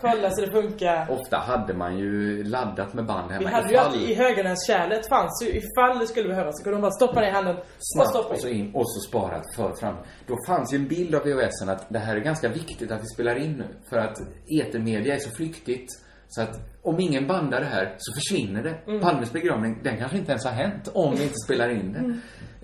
kolla så det funkar. Ofta hade man ju laddat med band hemma Vi hade ju ifall- alltid i höganäskärlet fanns ju ifall det skulle behövas så kunde de bara stoppa ner i handen och snabbt stoppa och så in. och så sparat för fram. Då fanns ju en bild av VHSen att det här är ganska viktigt att vi spelar in nu. För att etermedia är så flyktigt. Så att om ingen bandar det här så försvinner det. Mm. Palmes begravning, den kanske inte ens har hänt om vi inte spelar in det.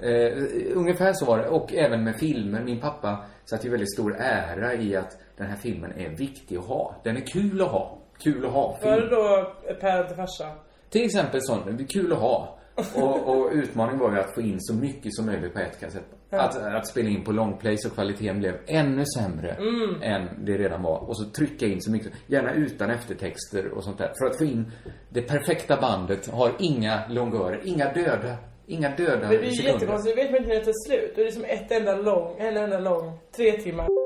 Eh, ungefär så var det. Och även med filmer. Min pappa satte ju väldigt stor ära i att den här filmen är viktig att ha. Den är kul att ha. Kul att ha. Var det Film. då Per till farsa? Till exempel sån, det är kul att ha. Och, och utmaningen var ju att få in så mycket som möjligt på ett kassettband. Att, att spela in på longplay så kvaliteten blev ännu sämre än det redan var. Och så trycka in så mycket, gärna utan eftertexter och sånt där. För att få in det perfekta bandet, har inga longörer, inga döda, inga döda Men det är ju sekunder. jättekonstigt, vet man inte när det tar slut. Det är som ett enda lång, en enda lång, tre timmar.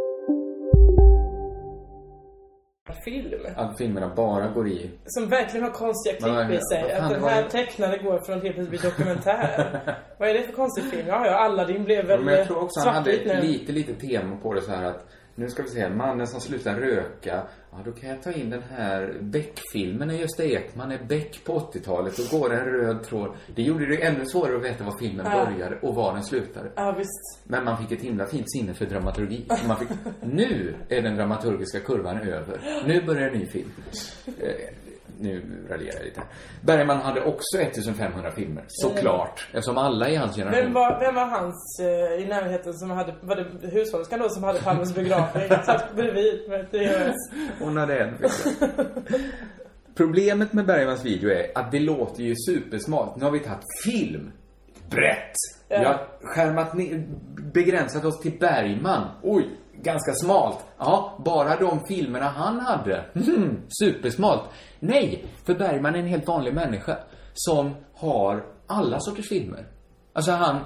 Film. Att filmerna bara går i Som verkligen har konstiga klipp i sig. Att den här tecknade går från helt plötsligt dokumentär. Vad är det för konstig film? Ja, ja, Aladdin blev väl Men jag tror också han hade ett nu. lite, lite tema på det så här att nu ska vi se, mannen som slutar röka. Ja, då kan jag ta in den här Beck-filmen när Gösta Ekman är Beck på 80-talet. Då går en röd tråd. Det gjorde det ännu svårare att veta var filmen Ja. började och var den slutade. Ja, visst. Men man fick ett himla fint sinne för dramaturgi. Man fick, nu är den dramaturgiska kurvan över. Nu börjar en ny film. Nu raljerar jag lite. Bergman hade också 1500 filmer, såklart. Eftersom alla i hans generation... Vem var, vem var hans eh, i närheten som hade, var det hushållerskan då som hade Palmes begravning? Satt bredvid med. Hon hade en. Problemet med Bergmans video är att det låter ju supersmart. Nu har vi tagit film. Brett. Vi har skärmat ner, begränsat oss till Bergman. Oj, ganska smalt. Ja, bara de filmerna han hade. Mm, supersmalt. Nej, för Bergman är en helt vanlig människa som har alla sorters filmer. Alltså han,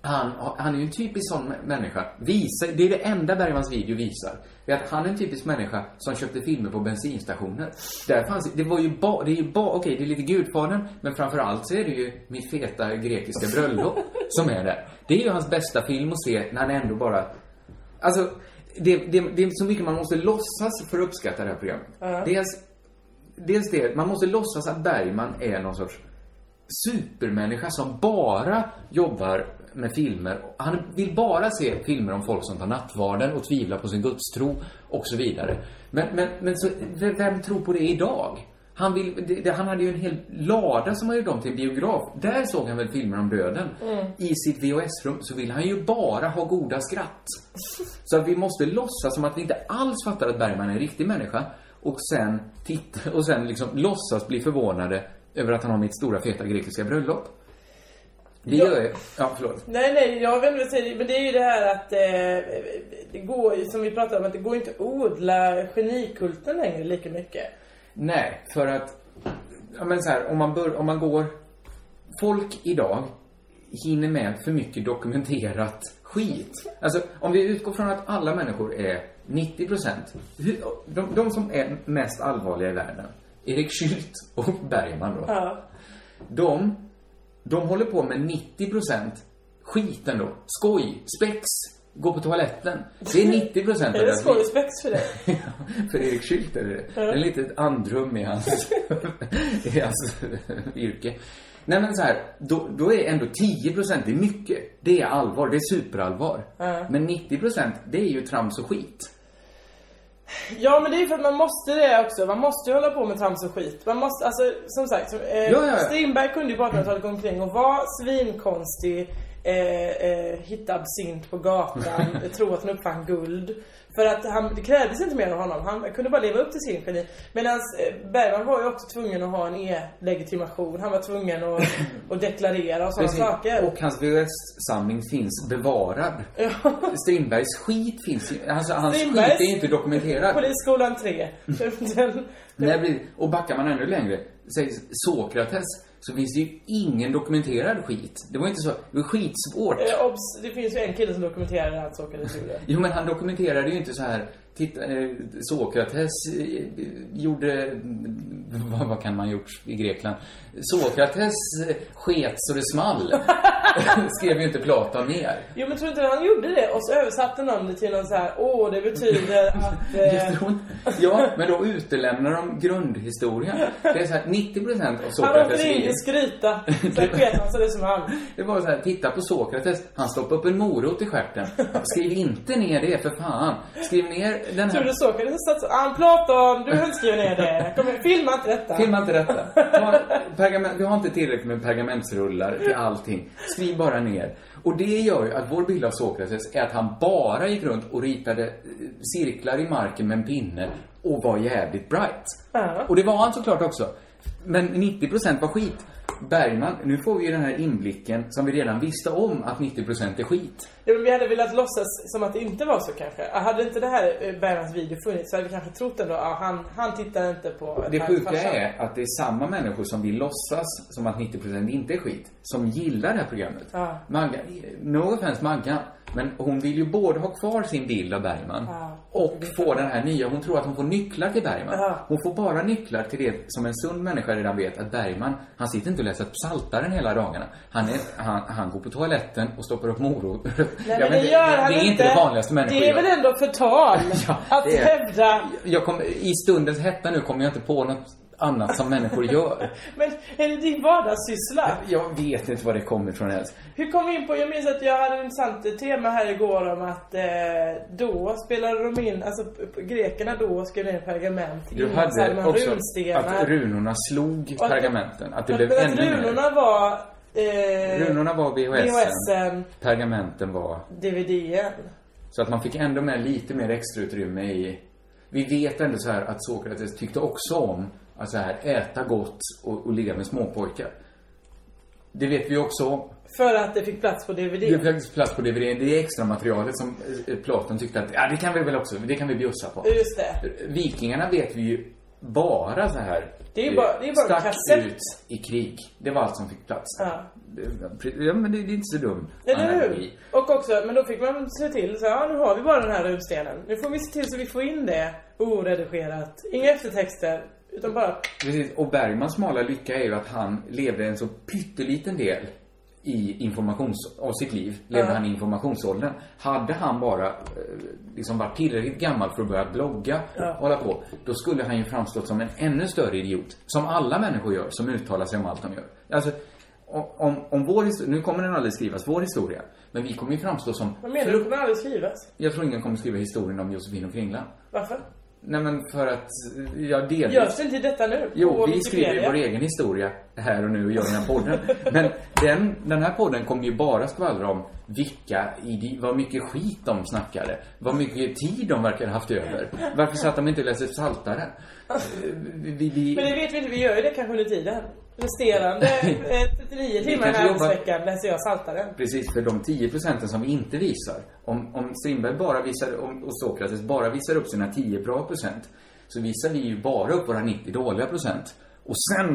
han, han är ju en typisk sån människa. Visar, det är det enda Bergmans video visar. Det är att han är en typisk människa som köpte filmer på bensinstationer. Där fanns, det var ju bara, det är ju bara, okej det är lite Gudfadern, men framförallt så är det ju Mitt feta grekiska bröllop som är där. Det är ju hans bästa film att se när han ändå bara, alltså, det, det, det är så mycket man måste låtsas för att uppskatta det här programmet. Dels, dels det, man måste låtsas att Bergman är någon sorts supermänniska som bara jobbar med filmer. Han vill bara se filmer om folk som tar nattvarden och tvivlar på sin gudstro och så vidare. Men, men, men så, vem tror på det idag? Han, vill, det, han hade ju en hel lada som han gjorde om till biograf. Där såg han väl filmer om döden. I sitt VHS-rum så vill han ju bara ha goda skratt. Så att vi måste låtsas som att vi inte alls fattar att Bergman är en riktig människa. Och sen titta, och sen liksom låtsas bli förvånade över att han har mitt stora feta grekiska bröllop. Det gör jag. Ja, förlåt. Nej, nej, jag inte säga det, men det är ju det här att eh, det går som vi pratade om, att det går inte att odla genikulten längre lika mycket. Nej, för att... Ja, men så här, om man, bör, om man går... Folk idag hinner med för mycket dokumenterat skit. Alltså, om vi utgår från att alla människor är 90 procent. De, de som är mest allvarliga i världen, Erik Schült och Bergman då. Ja. De, de håller på med 90 procent skiten då. Skoj, spex, gå på toaletten. Det är 90 procent Är det skoj och spex för dig? för Erik Schült är det det. är ett litet andrum i hans, i hans yrke. Nej men så här, då, då är ändå 10 procent, det är mycket. Det är allvar, det är superallvar. Men 90 procent, det är ju trams och skit. Ja men det är ju för att man måste det också. Man måste ju hålla på med trams och skit. Man måste, alltså som sagt. Eh, Ja, ja, ja. Strindberg kunde ju på 1800-talet gå omkring och vara svinkonstig. Eh, eh, hitta absint på gatan. tro att han uppfann guld. För att han, det krävdes inte mer av honom. Han kunde bara leva upp till sin geni. Medan eh, Bergman var ju också tvungen att ha en e-legitimation. Han var tvungen att, att deklarera och sådana saker. Och hans VHS-samling finns bevarad. Strindbergs skit finns ju, alltså hans Strindbergs- skit är inte dokumenterad. Polisskolan 3. Den, Nej, precis. och backar man ännu längre, säg Sokrates. Så finns det ju ingen dokumenterad skit. Det var inte så, det var skitsvårt. Eh, obs, det finns ju en kille som dokumenterar att Sokrates gjorde. Jo, men han dokumenterade ju inte så här. Titta, eh, Sokrates eh, gjorde... Vad, vad kan man ha gjort i Grekland? Sokrates eh, sket så det small. Skrev ju inte Platon ner. Jo men tror inte han gjorde det? Och så översatte någon det till någon så här, åh det betyder att... Eh... Ja, men då utelämnar de grundhistorien. Det är så här 90% av Han Sokrates åkte in i skryta, sen sket han så det han. Det var så här, titta på Sokrates. Han stoppade upp en morot i stjärten. Skriv inte ner det, för fan. Skriv ner den Tror här... du Sokrates satt så, ah, Platon, du inte skrivit ner det. Kom filma inte detta. Filma inte detta. Ta pergament, vi har inte tillräckligt med pergamentsrullar till allting. Skriv bara ner. Och det gör ju att vår bild av Sokrates är att han bara gick runt och ritade eh, cirklar i marken med en pinne och var jävligt bright. Ja. Och det var han såklart också. Men 90% var skit. Bergman, nu får vi ju den här inblicken som vi redan visste om att 90% är skit. Ja, men vi hade velat låtsas som att det inte var så kanske. Hade inte det här eh, Bergmans video funnits så hade vi kanske trott ändå, ja, han, han tittar inte på... Det sjuka farsan. är att det är samma människor som vill låtsas som att 90% inte är skit, som gillar det här programmet. Ja. Maggan, no offense Maggan, men hon vill ju både ha kvar sin bild av Bergman Ja. och få den här nya. Hon tror att hon får nycklar till Bergman. Ja. Hon får bara nycklar till det som en sund människa redan vet att Bergman, han sitter inte och läser Psaltaren hela dagarna. Han, är, han, han går på toaletten och stoppar upp morot. Nej, Ja, men det gör han det är inte det vanligaste människor Det är väl ändå förtal? att det är- hävda... Jag kom, I stundens hetta nu kommer jag inte på något annat som människor gör. Men är det din vardagssyssla? Jag vet inte var det kommer ifrån ens. Hur kom vi in på, jag minns att jag hade ett intressant tema här igår om att eh, då spelade de in, alltså grekerna då skrev ner pergament. Du hade också runstenar. att runorna slog att- pergamenten. Att det blev ännu mer. runorna var... Eh, Runorna var VHSen. VHSen, Pergamenten var... DVDen. Så att man fick ändå med lite mer extra utrymme i... Vi vet ändå så här att Sokrates tyckte också om att så här äta gott och, och ligga med småpojkar. Det vet vi också om. För att det fick plats på DVD. Det faktiskt plats på DVD. Det är extra materialet som eh, Platon tyckte att, ja det kan vi väl också, det kan vi bjussa på. Just det. Vikingarna vet vi ju bara så här. Det är ju bara- det är bara kassett. ut i krig. Det var allt som fick plats. Ja. Ja, men det, det är inte så dum Eller hur? Och också, men då fick man se till så ja nu har vi bara den här runstenen. Nu får vi se till så vi får in det oredigerat. Inga eftertexter. Utan bara, Precis. Och Bergmans smala lycka är ju att han levde en så pytteliten del i informations... av sitt liv. Levde Ja. han i informationsåldern. Hade han bara eh, liksom varit tillräckligt gammal för att börja blogga Ja. och hålla på. Då skulle han ju framstått som en ännu större idiot. Som alla människor gör, som uttalar sig om allt de gör. Alltså, om, om, vår historia... Nu kommer den aldrig skrivas, vår historia. Men vi kommer ju framstå som... vad menar du? Kommer aldrig skrivas. Jag tror ingen kommer skriva historien om Josefin och Kringlan. Varför? Nej men för att, ja delvis. Görs inte detta nu? Jo, vi skriver ju vår egen historia här och nu och gör den här podden. Men den, den här podden kommer ju bara skvallra om vilka, vad mycket skit de snackade. Vad mycket tid de verkar ha haft över. Varför satt de inte och läste Psaltaren? Eh, vi, vi, Men det vet vi inte, vi gör ju det kanske under tiden. Resterande eh, 39 timmar i arbetsveckan läser jag Psaltaren. Precis, för de 10 procenten som vi inte visar. Om, om Strindberg bara visar, om, och Sokrates bara visar upp sina 10 bra procent, så visar vi ju bara upp våra 90 dåliga procent. Och sen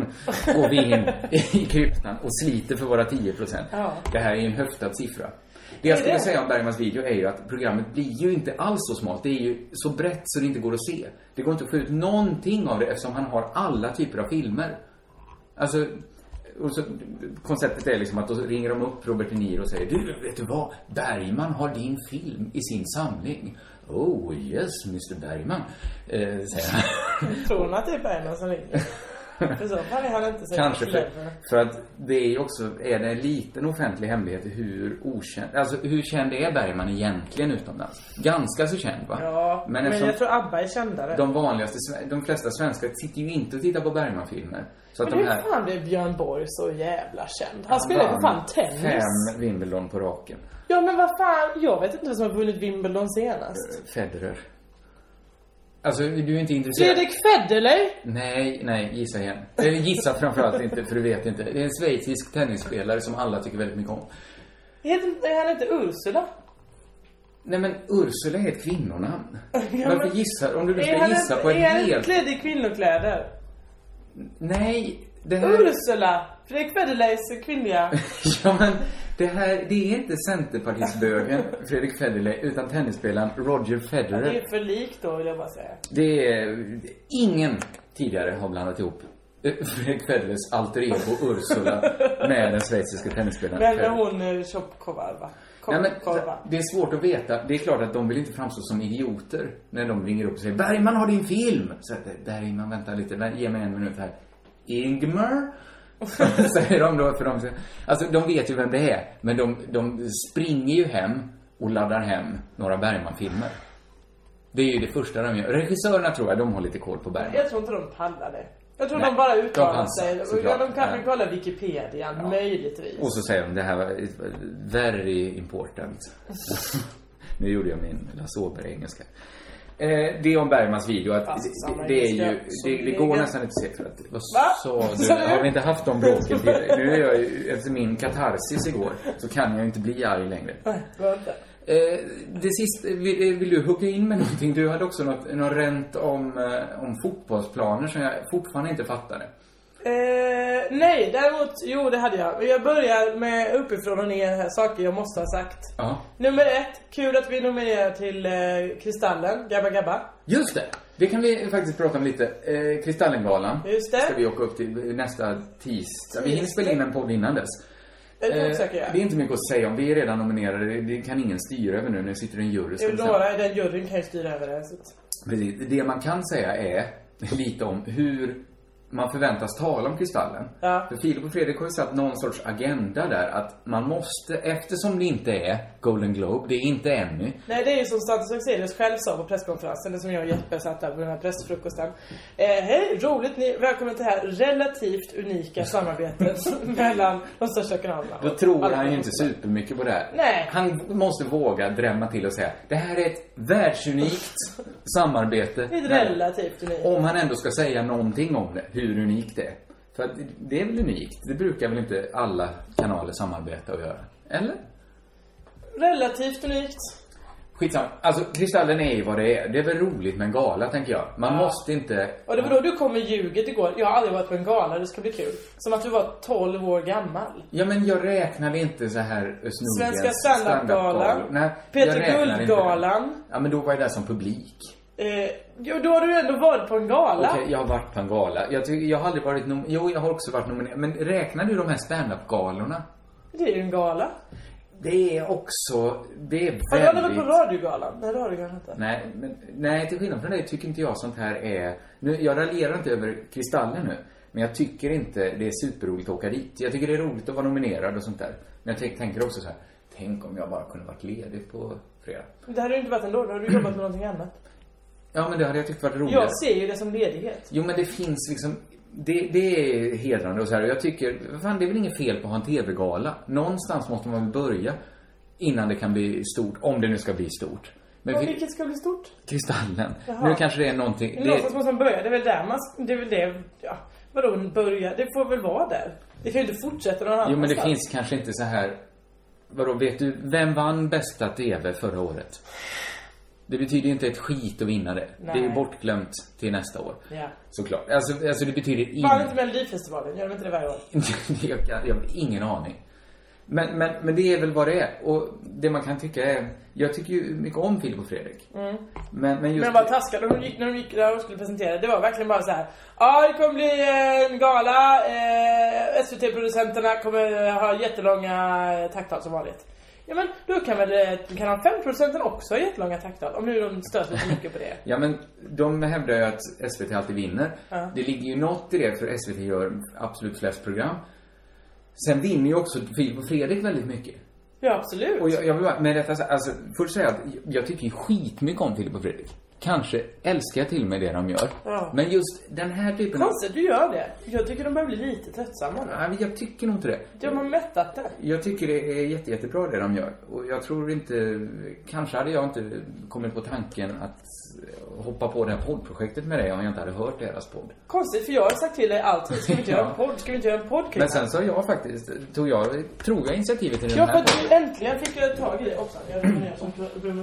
går vi in i kryptan och sliter för våra 10 procent. Ja. Det här är ju en höftad siffra. Det jag skulle det? säga om Bergmans video är ju att programmet blir ju inte alls så smalt. Det är ju så brett så det inte går att se. Det går inte att få ut någonting av det eftersom han har alla typer av filmer. Alltså, och så, konceptet är liksom att då ringer de upp Robert De Niro och säger Du, vet du vad? Bergman har din film i sin samling. Oh, yes, Mr Bergman. Eh, säger han. Tror hon att det är Bergman som ringer? För så fall är han inte så Kanske för, för att det är ju också, är det en liten offentlig hemlighet hur okänd, alltså hur känd är Bergman egentligen utomlands? Ganska så känd va? Ja, men, eftersom jag tror ABBA är kändare. de vanligaste, de flesta svenskar sitter ju inte och tittar på Bergman-filmer. Så att men de hur fan blev Björn Borg så jävla känd? Han spelar ju för fan tennis. Fem Wimbledon på raken. Ja men vad fan, jag vet inte vem som har vunnit Wimbledon senast. Federer. Alltså, du är inte intresserad? Fredrik Federley? Nej, nej, gissa igen. Eller gissa framförallt inte, för du vet inte. Det är en schweizisk tennisspelare som alla tycker väldigt mycket om. Heter, han inte Ursula? Nej men Ursula är ett kvinnonamn. Ja, Varför men- gissar, om du nu ska gissa på ett Är han helt... klädd i kvinnokläder? Nej, det här... Ursula! Fredrik Federleys kvinnliga. Ja, men det här, det är inte centerpartistbögen Fredrik Federley, utan tennisspelaren Roger Ja, det Federer. är för likt då vill jag bara säga. Det är... Ingen tidigare har blandat ihop eh, Fredrik Federleys alter ego Ursula med den schweiziska tennisspelaren Men Federer. hon eh, Tjopkovarva. Nej, men, det är svårt att veta. Det är klart att de vill inte framstå som idioter när de ringer upp och säger Bergman har din film! Så att, Bergman, vänta lite, ge mig en minut här. Ingmar? säger de då, för de Alltså, de vet ju vem det är, men de, de springer ju hem och laddar hem några Bergman-filmer. Det är ju det första de gör. Regissörerna tror jag, de har lite koll på Bergman. Jag tror inte de pallar det. Jag tror Nej, de bara uttalar sig. Och ja, de kanske Ja. kollar Wikipedia, möjligtvis. Och så säger de, det här var very important. nu gjorde jag min Lasse Åberg-engelska. Eh, det är om Bergmans video att det, det är ju, det, det går nästan inte att se för att, du? Har vi inte haft de bråken tidigare? Nu är jag ju, efter min katarsis igår, så kan jag inte bli arg längre. Eh, det sista, vill, vill du hugga in med någonting? Du hade också något, något rent om, eh, om fotbollsplaner som jag fortfarande inte fattade. Eh, nej, däremot, jo det hade jag. Men Jag börjar med uppifrån och ner här, saker jag måste ha sagt. Ja. Nummer ett, kul att vi nominerar till eh, Kristallen, Gabba Gabba. Just det! Det kan vi faktiskt prata om lite. Eh, Kristallengalan Just det. ska vi åka upp till nästa tisdag. Vi hinner spela in en podd innan dess. Det Eh, jag. det är inte mycket att säga om. Vi är redan nominerade. Det, det kan ingen styra över nu när det sitter en jury. ska Det säga. några i den juryn kan ju styra över det. Så. att- Precis. Det man kan säga är lite om hur man förväntas tala om Kristallen. Ja. För Filip och Fredrik har ju satt någon sorts agenda där att man måste, eftersom det inte är Golden Globe, det är inte Emmy. Nej, det är ju som Status Axelius själv sa på presskonferensen, det som jag och Jeppe satt där på den här pressfrukosten. Eh, Hej, roligt ni, välkommen till det här relativt unika samarbetet mellan de största kanalerna. Då tror han ju inte supermycket på det här. Nej. Han måste våga drämma till och säga det här är ett världsunikt samarbete. Det är ett relativt unikt. Om han ändå ska säga någonting om det, hur unikt det är. För det är väl unikt? Det brukar väl inte alla kanaler samarbeta och göra? Eller? Relativt unikt. Skitsamma. Alltså, Kristallen är ju vad det är. Det är väl roligt med en gala, tänker jag. Man måste inte... Och det var då du kom med ljuget igår. Jag har aldrig varit på en gala, det ska bli kul. Som att du var 12 år gammal. Ja, men jag räknade inte så här Özz Nujdens Svenska standup-galan. Peter jag räknade inte Guld-galan. Ja, men då var jag där som publik. Eh, jo, då har du ändå varit på en gala. Okej, jag har varit på en gala. Jag, tycker, jag har aldrig varit nom- Jo, jag har också varit nominerad. Men räknar du de här standup-galorna? Det är ju en gala. Det är också... Det är Har du aldrig varit väldigt... på radiogalan? Nej, kanske inte. Nej, men, nej, till skillnad från dig tycker inte jag sånt här är... Nu, jag raljerar inte över Kristallen nu. Men jag tycker inte det är superroligt att åka dit. Jag tycker det är roligt att vara nominerad och sånt där. Men jag tänk, tänker också så här. Tänk om jag bara kunde varit ledig på fredag. Det hade du inte varit ändå, då hade du jobbat med någonting annat. Ja, men det hade jag tyckt varit roligare. Jag ser ju det som ledighet. Jo, men det finns liksom... Det, det är hedrande och så här. Och jag tycker, fan det är väl inget fel på att ha en TV-gala. Någonstans måste man väl börja innan det kan bli stort. Om det nu ska bli stort. Men vi, vilket ska bli stort? Kristallen. Jaha. Nu kanske det är någonting... Men någonstans måste man börja. Det är väl där man... Det är väl det... Ja. Vadå börja? Det får väl vara där. Det kan ju inte fortsätta någon Jo, men det annanstans. finns kanske inte så här... Vadå, vet du, vem vann bästa TV förra året? Det betyder ju inte ett skit att vinna det. Det är ju Nej. bortglömt till nästa år. Ja. Såklart. Alltså, alltså det betyder Fan inget. inte Melodifestivalen? Gör de inte det varje år? jag, kan- jag har ingen aning. Men, men, men det är väl vad det är. Och det man kan tycka är... Jag tycker ju mycket om Filip och Fredrik. Mm. Men, men just... Men var taskiga. De gick, när de gick där och skulle presentera. Det var verkligen bara så här. Ja, det kommer bli en gala. Eh, SVT-producenterna kommer ha jättelånga eh, tacktal som vanligt. Ja men då kan väl eh, kanal 5-producenten också ha jättelånga tacktal. Om nu de stör sig så mycket på det. Ja, men de hävdar ju att SVT alltid vinner. Ja. Det ligger ju något i det, för SVT gör absolut flest program. Sen vinner ju också Filip och Fredrik väldigt mycket. Ja, absolut. Och jag, jag vill bara, med detta så- alltså, först säga att jag tycker ju skitmycket om Filip och Fredrik. Kanske älskar jag till och med det de gör. Ja. Men just den här typen av... Konstigt du gör det. Jag tycker de börjar bli lite tröttsamma nu. Nej, jag tycker nog inte det. De har mättat det. Jag tycker det är jätte, jättebra det de gör. Och jag tror inte... Kanske hade jag inte kommit på tanken att hoppa på det här poddprojektet med dig om jag inte hade hört deras podd. Konstigt, för jag har sagt till dig alltid, ska vi inte göra en podd? Ska vi inte göra en podd Men sen så har jag faktiskt, tog jag, tror jag initiativet till den här podden. äntligen fick jag tag i det också.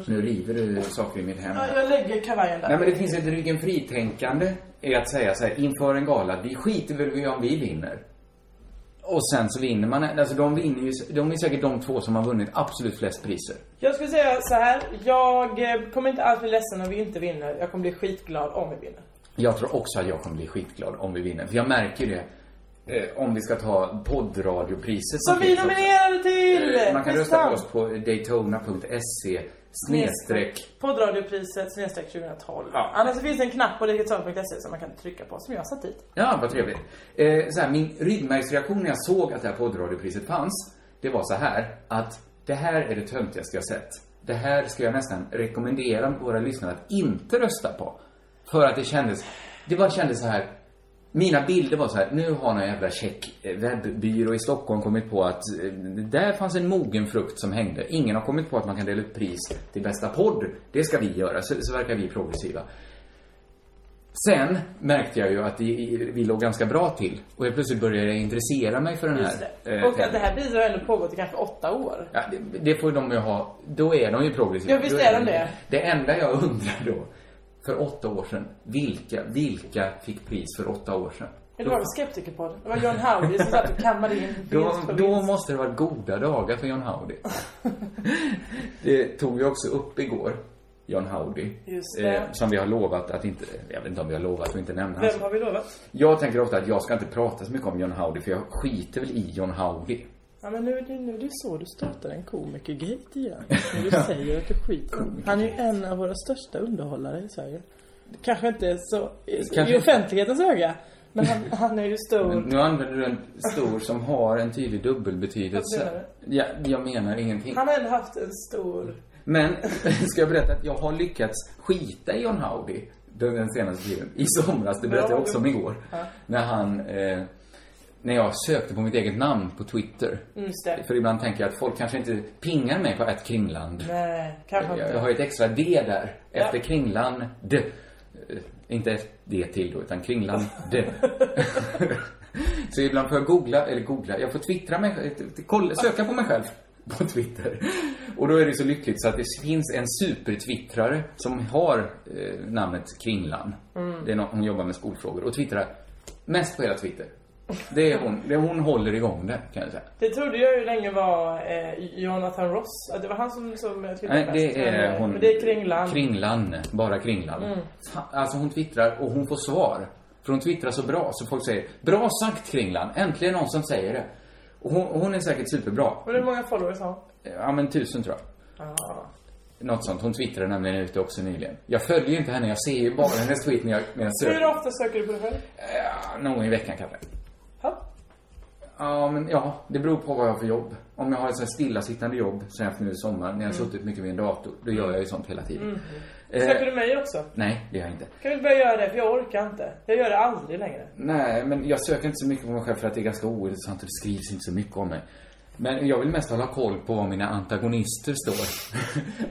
Nu river du saker i mitt hem. Ja, jag lägger kavajen där. Nej men det finns ett ryggen fritänkande i att säga så här inför en gala, vi skiter väl i om vi vinner. Och sen så vinner man, alltså de vinner ju, de är säkert de två som har vunnit absolut flest priser. Jag skulle säga så här. Jag eh, kommer inte alls bli ledsen om vi inte vinner. Jag kommer bli skitglad om vi vinner. Jag tror också att jag kommer bli skitglad om vi vinner. För jag märker det. Eh, om vi ska ta poddradiopriset Som vi nominerade till! Eh, Man kan Visst rösta på oss på daytona.se snedstreck. Poddradiopriset snedstreck 2012. Ja. Annars finns det en knapp på digital.se som man kan trycka på som jag satt dit. Ja, vad trevligt. Eh, så här, min ryggmärgsreaktion när jag såg att det här poddradiopriset fanns, det var så här att det här är det töntigaste jag sett. Det här ska jag nästan rekommendera våra lyssnare att inte rösta på. För att det kändes, det bara kändes så här, mina bilder var så här, nu har någon jävla check eh, webbyrå i Stockholm kommit på att eh, där fanns en mogen frukt som hängde. Ingen har kommit på att man kan dela ut pris till bästa podd. Det ska vi göra, så, så verkar vi progressiva. Sen märkte jag ju att vi, låg ganska bra till. Och jag plötsligt började jag intressera mig för den här eh, Och att det här bidraget har ändå pågått i kanske åtta år. Ja, det, det får de ju ha. Då är de ju progressiva. Ja, visst är de det. Det enda jag undrar då, för åtta år sedan, vilka, vilka fick pris för åtta år sedan? Det var Skeptikerpodden. Det var John Howdy som satt och kammade in Då, då måste det varit goda dagar för John Howdy. det tog vi också upp igår, John Howdy. Det. som vi har lovat att inte, jag vet inte om vi har lovat att inte nämna Vem har vi lovat? Jag tänker ofta att jag ska inte prata så mycket om John Howdy för jag skiter väl i John Howdy. Ja men nu är det, nu är det så du startar en komikergate igen. När du säger att du skiter Han är ju en av våra största underhållare i Sverige. Kanske inte så Kanske i offentlighetens öga. Men han, han är ju stor. Nu använder du en stor som har en tydlig dubbelbetydelse. Ja, jag menar ingenting. Han har ändå haft en stor... Men, ska jag berätta att jag har lyckats skita i John Howdy den den senaste tiden. I somras, det berättade jag också om igår. Ja. När han, eh, när jag sökte på mitt eget namn på Twitter. Just det. För ibland tänker jag att folk kanske inte pingar mig på ett kringland. Nej, kanske Jag, inte. jag har ju ett extra D där. Ja. Efter kringland D. Eh, Inte ett D till då, utan kringland D. Så ibland får jag googla, eller googla, jag får twittra mig kolla, söka på mig själv på Twitter. Och då är det så lyckligt så att det finns en supertwittrare som har eh, namnet Kringlan. Mm. Det är någon, hon jobbar med skolfrågor och twittrar mest på hela Twitter. Det är hon, det är hon håller igång det kan jag säga. Det trodde jag ju länge var eh, Jonathan Ross. Att det var han som, som eh, twittrade Nej, det mest. är Men, hon. Men det är Kringlan. Kringlan, bara Kringlan. Mm. Alltså hon twittrar och hon får svar. För hon twittrar så bra så folk säger Bra sagt Kringlan, äntligen någon som säger det. Och hon, hon är säkert superbra. Och hur många followers har hon? Ja men tusen tror jag. Ah. Något sånt. Hon twittrade nämligen ute också nyligen. Jag följer ju inte henne, jag ser ju bara hennes tweet när jag, när jag söker. Hur ofta söker du på dig själv? Ja, någon gång i veckan kanske. Ja. Men ja, det beror på vad jag har för jobb. Om jag har ett sånt här stillasittande jobb, som jag haft nu i sommar, när jag har Mm. suttit mycket vid en dator, då gör jag ju sånt hela tiden. Mm. Eh, Söker du mig också? Nej, det gör jag inte. Kan vi inte börja göra det? För jag orkar inte. Jag gör det aldrig längre. Nej, men jag söker inte så mycket på mig själv för att det är ganska ointressant och det skrivs inte så mycket om mig. Men jag vill mest hålla koll på vad mina antagonister står.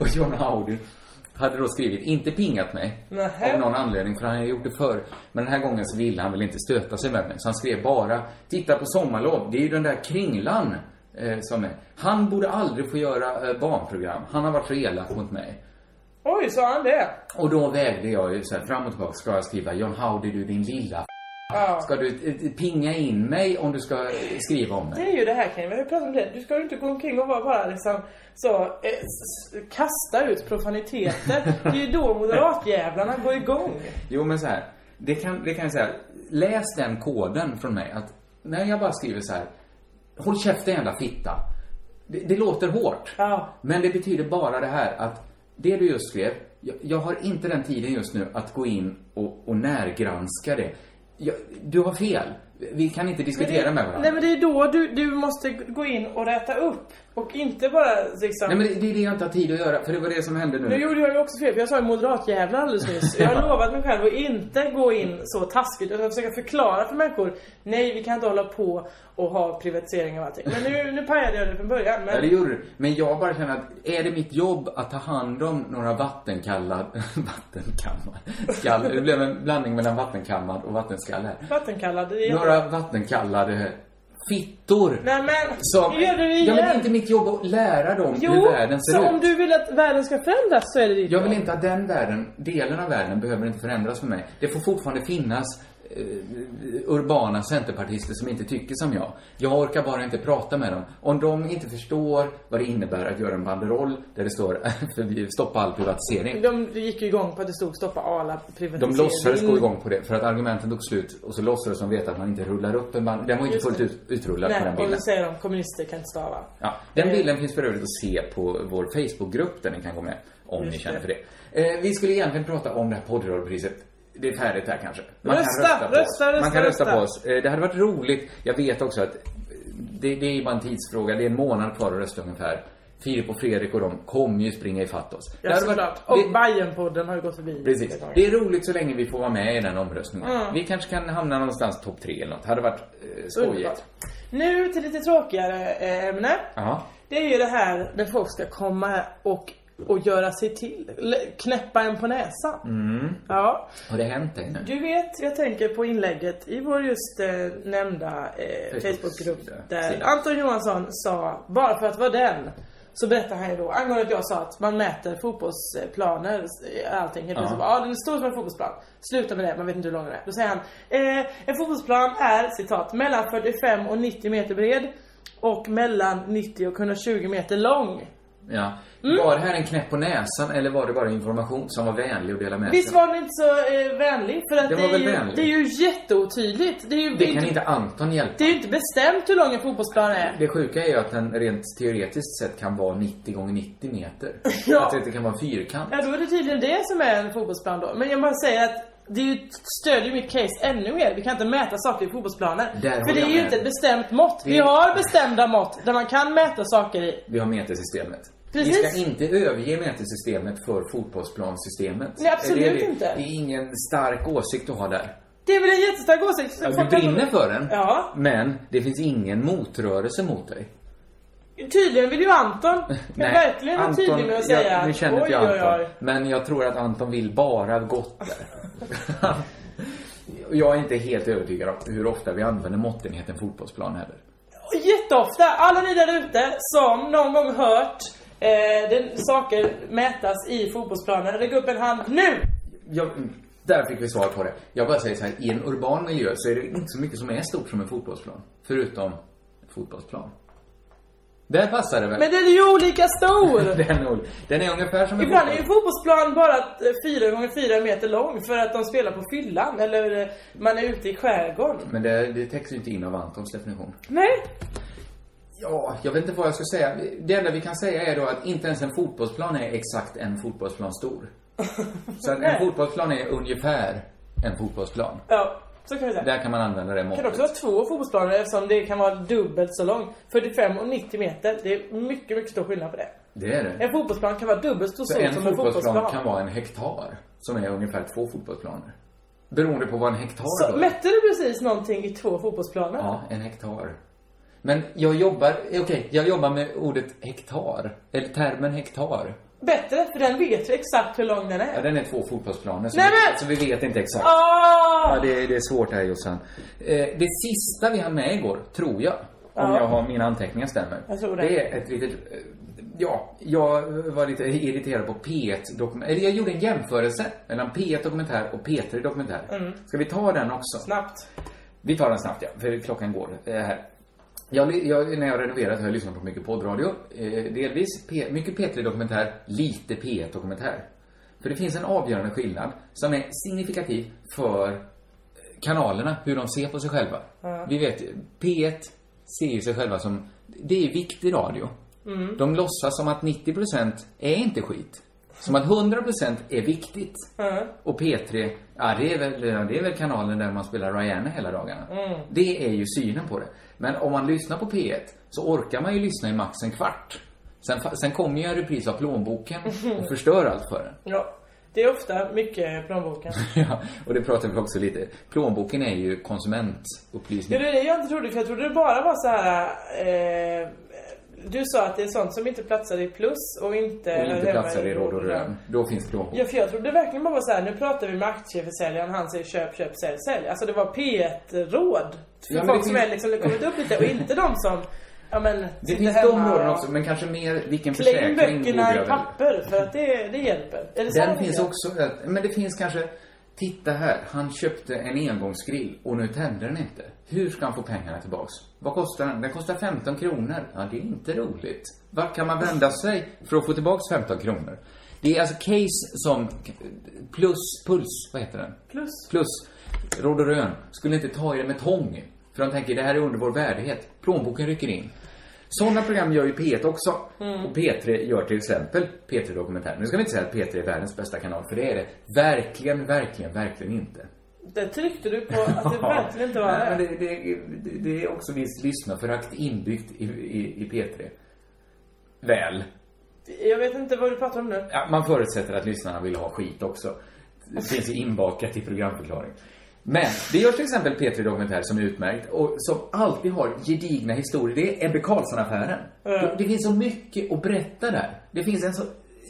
och John Howdy hade då skrivit, inte pingat mig. Nähä. Av någon anledning, för han har gjort det förr. Men den här gången så ville han väl inte stöta sig med mig. Så han skrev bara, titta på Sommarlov, det är ju den där Kringlan eh, som är. Han borde aldrig få göra eh, barnprogram. Han har varit så elak mot mig. Oj, sa han det? Och då vägde jag ju så här fram och tillbaka. Ska jag skriva John Howdy, du din lilla Ja. Ska du eh, pinga in mig om du ska eh, skriva om Det mig? är ju det här Kenny, vi har ju pratat om det. Du ska ju inte gå omkring och vara bara liksom så, eh, kasta ut profaniteter. Det är ju då moderatjävlarna går igång. Jo, men så här. Det kan, det kan jag säga. Läs den koden från mig att när jag bara skriver så här. Håll käften jävla fitta. Det, det låter hårt. Ja. Men det betyder bara det här att det du just skrev, jag, jag har inte den tiden just nu att gå in och, och närgranska det. Jag, du har fel. Vi kan inte diskutera med varandra. Nej men det är då du, du måste gå in och räta upp. Och inte bara liksom... Nej men det, det är det jag inte har tid att göra, för det var det som hände nu. Nu gjorde jag ju också fel, för jag sa ju moderatjävlar alldeles nyss. Jag har lovat mig själv att inte gå in så taskigt. Ska försöka förklara för människor. Nej, vi kan inte hålla på och ha privatisering av allting. Men nu, nu pajade jag det från början. Men... Ja, det gjorde du. Men jag bara känner att, är det mitt jobb att ta hand om några vattenkallad... vattenkammad? Skall, det blev en blandning mellan vattenkammad och vattenskall här. Vattenkallad, det är Några vattenkallade fittor. Nej men, Som, gör du det igen. ja, men det är inte mitt jobb att lära dem Jo, hur världen ser så ut. om du vill att världen ska förändras så är det ditt Jag vill jobb. inte att den världen, delen av världen, behöver inte förändras för mig. Det får fortfarande finnas urbana centerpartister som inte tycker som jag. Jag orkar bara inte prata med dem. Om de inte förstår vad det innebär att göra en banderoll där det står stoppa all privatisering. De gick ju igång på att det stod stoppa alla privatisering. De låtsades gå igång på det för att argumenten tog slut och så låtsades de veta att man inte rullar upp en band. Den var inte Just fullt ut, utrullad på den Nej, och bilden. säger de kommunister kan inte stava. Ja, den Eh. bilden finns för övrigt att se på vår Facebookgrupp där ni kan gå med om Just ni känner för det. Eh, vi skulle egentligen prata om det här poddrollpriset. Det är färdigt här kanske. Rösta, på rösta, oss. Man rösta, kan rösta rösta. på oss. Eh, det hade varit roligt. Jag vet också att det, det är ju bara en tidsfråga. Det är en månad kvar att rösta ungefär. Filip och Fredrik och de kommer ju springa ifatt oss. Det Ja, såklart. Och det- Bajenpodden har ju gått förbi. Precis. Det är roligt så länge vi får vara med i den omröstningen. Mm. Vi kanske kan hamna någonstans topp tre eller något. Hade varit eh, skojigt. Underbart. Nu till lite tråkigare eh, ämne. Ja. Det är ju det här när folk ska komma och, och göra sig till. Knäppa en på näsan. Mm. Ja. Har det hänt dig nu? Du vet, jag tänker på inlägget i vår just eh, nämnda eh, Facebook- Facebookgrupp där sida. Anton Johansson sa, bara för att vara den, så berättar han ju då angående att jag sa att man mäter fotbollsplaner, eh, allting. Helt plötsligt ja den är stor som en fotbollsplan. Sluta med det, man vet inte hur lång den är. Då säger han, eh, en fotbollsplan är, citat, mellan 45 och 90 meter bred och mellan 90 och 120 meter lång. Ja. Mm. Var det här en knäpp på näsan eller var det bara information som var vänlig att dela med Visst sig? var den inte så eh, vänlig? För att det, var är ju, det är ju jätteotydligt. Det är ju Det kan inte Anton hjälpa. Det är ju inte bestämt hur lång en fotbollsplan är. Det sjuka är ju att den rent teoretiskt sett kan vara 90 gånger 90 meter. Ja. Att det inte kan vara en fyrkant. Ja, då är det tydligen det som är en fotbollsplan då. Men jag bara säger att det är ju, stödjer mitt case ännu mer. Vi kan inte mäta saker i fotbollsplaner. Där För det är ju inte ett bestämt mått. Vi Det- har bestämda mått där man kan mäta saker i. Vi har metersystemet. Precis. Vi ska inte överge metersystemet för fotbollsplansystemet. Nej, absolut det är det. inte. Det är ingen stark åsikt att ha där. Det är väl en jättestark åsikt. Ja, du brinner för den. Ja. Men det finns ingen motrörelse mot dig. Tydligen vill ju Anton verkligen vara Anton- tydlig med att säga jag, nu känner inte oj, jag oj, Anton. oj. Men jag tror att Anton vill bara gott där. Jag är inte helt övertygad om hur ofta vi använder måttenheten fotbollsplan heller. Jätteofta. Alla ni där ute som någon gång hört eh, den, saker mätas i fotbollsplanen. Räck upp en hand nu! Jag, där fick vi svar på det. Jag bara säger så här, i en urban miljö så är det inte så mycket som är stort som en fotbollsplan. Förutom fotbollsplan. Där passar det väl? Men den är ju olika stor! den, är, den är ungefär som en Ibland är ju fotboll. fotbollsplan bara eh, 4 gånger 4 meter lång för att de spelar på fyllan eller eh, man är ute i skärgården. Men det, det täcks ju inte in av Antons definition. Nej. Ja, jag vet inte vad jag ska säga. Det enda vi kan säga är då att inte ens en fotbollsplan är exakt en fotbollsplan stor. Så att en fotbollsplan är ungefär en fotbollsplan. Ja, så kan vi säga. Där kan man använda det Det kan måttet. också vara två fotbollsplaner eftersom det kan vara dubbelt så lång. 45 och 90 meter. Det är mycket, mycket stor skillnad på det. Det är det. En fotbollsplan kan vara dubbelt så Så stor en som en fotbollsplan fotbollsplan. kan vara en hektar, som är ungefär två fotbollsplaner. Beroende på vad en hektar Så då är. mätte du precis någonting i två fotbollsplaner? Ja, en hektar. Men jag jobbar, eh, okej, jag jobbar med ordet hektar. Eller termen hektar. Bättre, för den vet vi exakt hur lång den är. Ja, den är två fotbollsplaner, så, Nej, vi, men- så vi vet inte exakt. Ah! Ja, det, det är svårt här Jossan. Eh, det sista vi hann med igår, tror jag, om Ja. jag har mina anteckningar stämmer. Jag tror det. Det är ett litet, eh, ja, jag var lite irriterad på P1 dokumentär, eller jag gjorde en jämförelse mellan P1 dokumentär och P3 dokumentär. Mm. Ska vi ta den också? Snabbt. Vi tar den snabbt ja, för klockan går eh, här. Jag, jag, när jag renoverat har jag lyssnat på mycket poddradio. Eh, delvis P, mycket P3 dokumentär, lite P1 dokumentär. För det finns en avgörande skillnad som är signifikativ för eh, kanalerna, hur de ser på sig själva. Ja. Vi vet, P1 ser ju sig själva som, det är viktig radio. Mm. De låtsas som att 90% är inte skit. Som att 100% är viktigt. Mm. Och P3, ja det är väl, det är väl kanalen där man spelar Rihanna hela dagarna. Mm. Det är ju synen på det. Men om man lyssnar på P1 så orkar man ju lyssna i max en kvart. Sen, sen kommer ju en repris av plånboken och förstör allt för en. Ja. Det är ofta mycket plånboken. Ja, och det pratar vi också lite. Plånboken är ju Ja, konsumentupplysning. det är det jag inte trodde, för jag trodde det bara var så här. Eh, du sa att det är sånt som inte platsar i plus och inte... Och inte platsar i råd och rön. Då finns plånbok. Ja, för jag trodde verkligen bara var så här. nu pratar vi med aktieförsäljaren, han säger köp, köp, sälj, sälj. Alltså det var P1-råd. För Ja, folk det som finns- är liksom, det kommit upp lite och inte de som, ja men, Det finns de råden också, men kanske mer vilken försäkring böckerna i papper för att det, det hjälper. Är det Den finns också, men det finns kanske, titta här, han köpte en engångsgrill och nu tänder den inte. Hur ska han få pengarna tillbaks? Vad kostar den? Den kostar 15 kronor. Ja, det är inte roligt. Vart kan man vända sig för att få tillbaks 15 kronor? Det är alltså case som plus, puls, vad heter den? Plus. Plus, Råd och Rön skulle inte ta i det med tång. För de tänker, det här är under vår värdighet. Plånboken rycker in. Sådana program gör ju P1 också. Mm. Och P3 gör till exempel P3 Dokumentär. Nu ska vi inte säga att P3 är världens bästa kanal, för det är det verkligen, verkligen, verkligen inte. Det tryckte du på att det verkligen inte var det. det, det, det, det är också visst lyssnarförakt inbyggt i, i, i P3. Väl. Jag vet inte vad du pratar om nu. Ja, man förutsätter att lyssnarna vill ha skit också. Det finns ju inbakat i programförklaring. Men det görs till exempel P3 Dokumentär som är utmärkt och som alltid har gedigna historier. Det är Ebbe Carlsson-affären. Ja. Det, det finns så mycket att berätta där. Det finns en så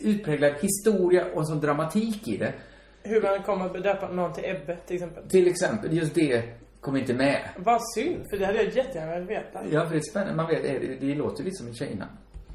utpräglad historia och en sån dramatik i det. Hur man kommer att döpa någon till Ebbe till exempel. Till exempel, just det kom inte med. Vad synd, för det hade jag jättegärna velat veta. Ja, för det är spännande. Man vet, det, det låter lite som ett tjejnamn.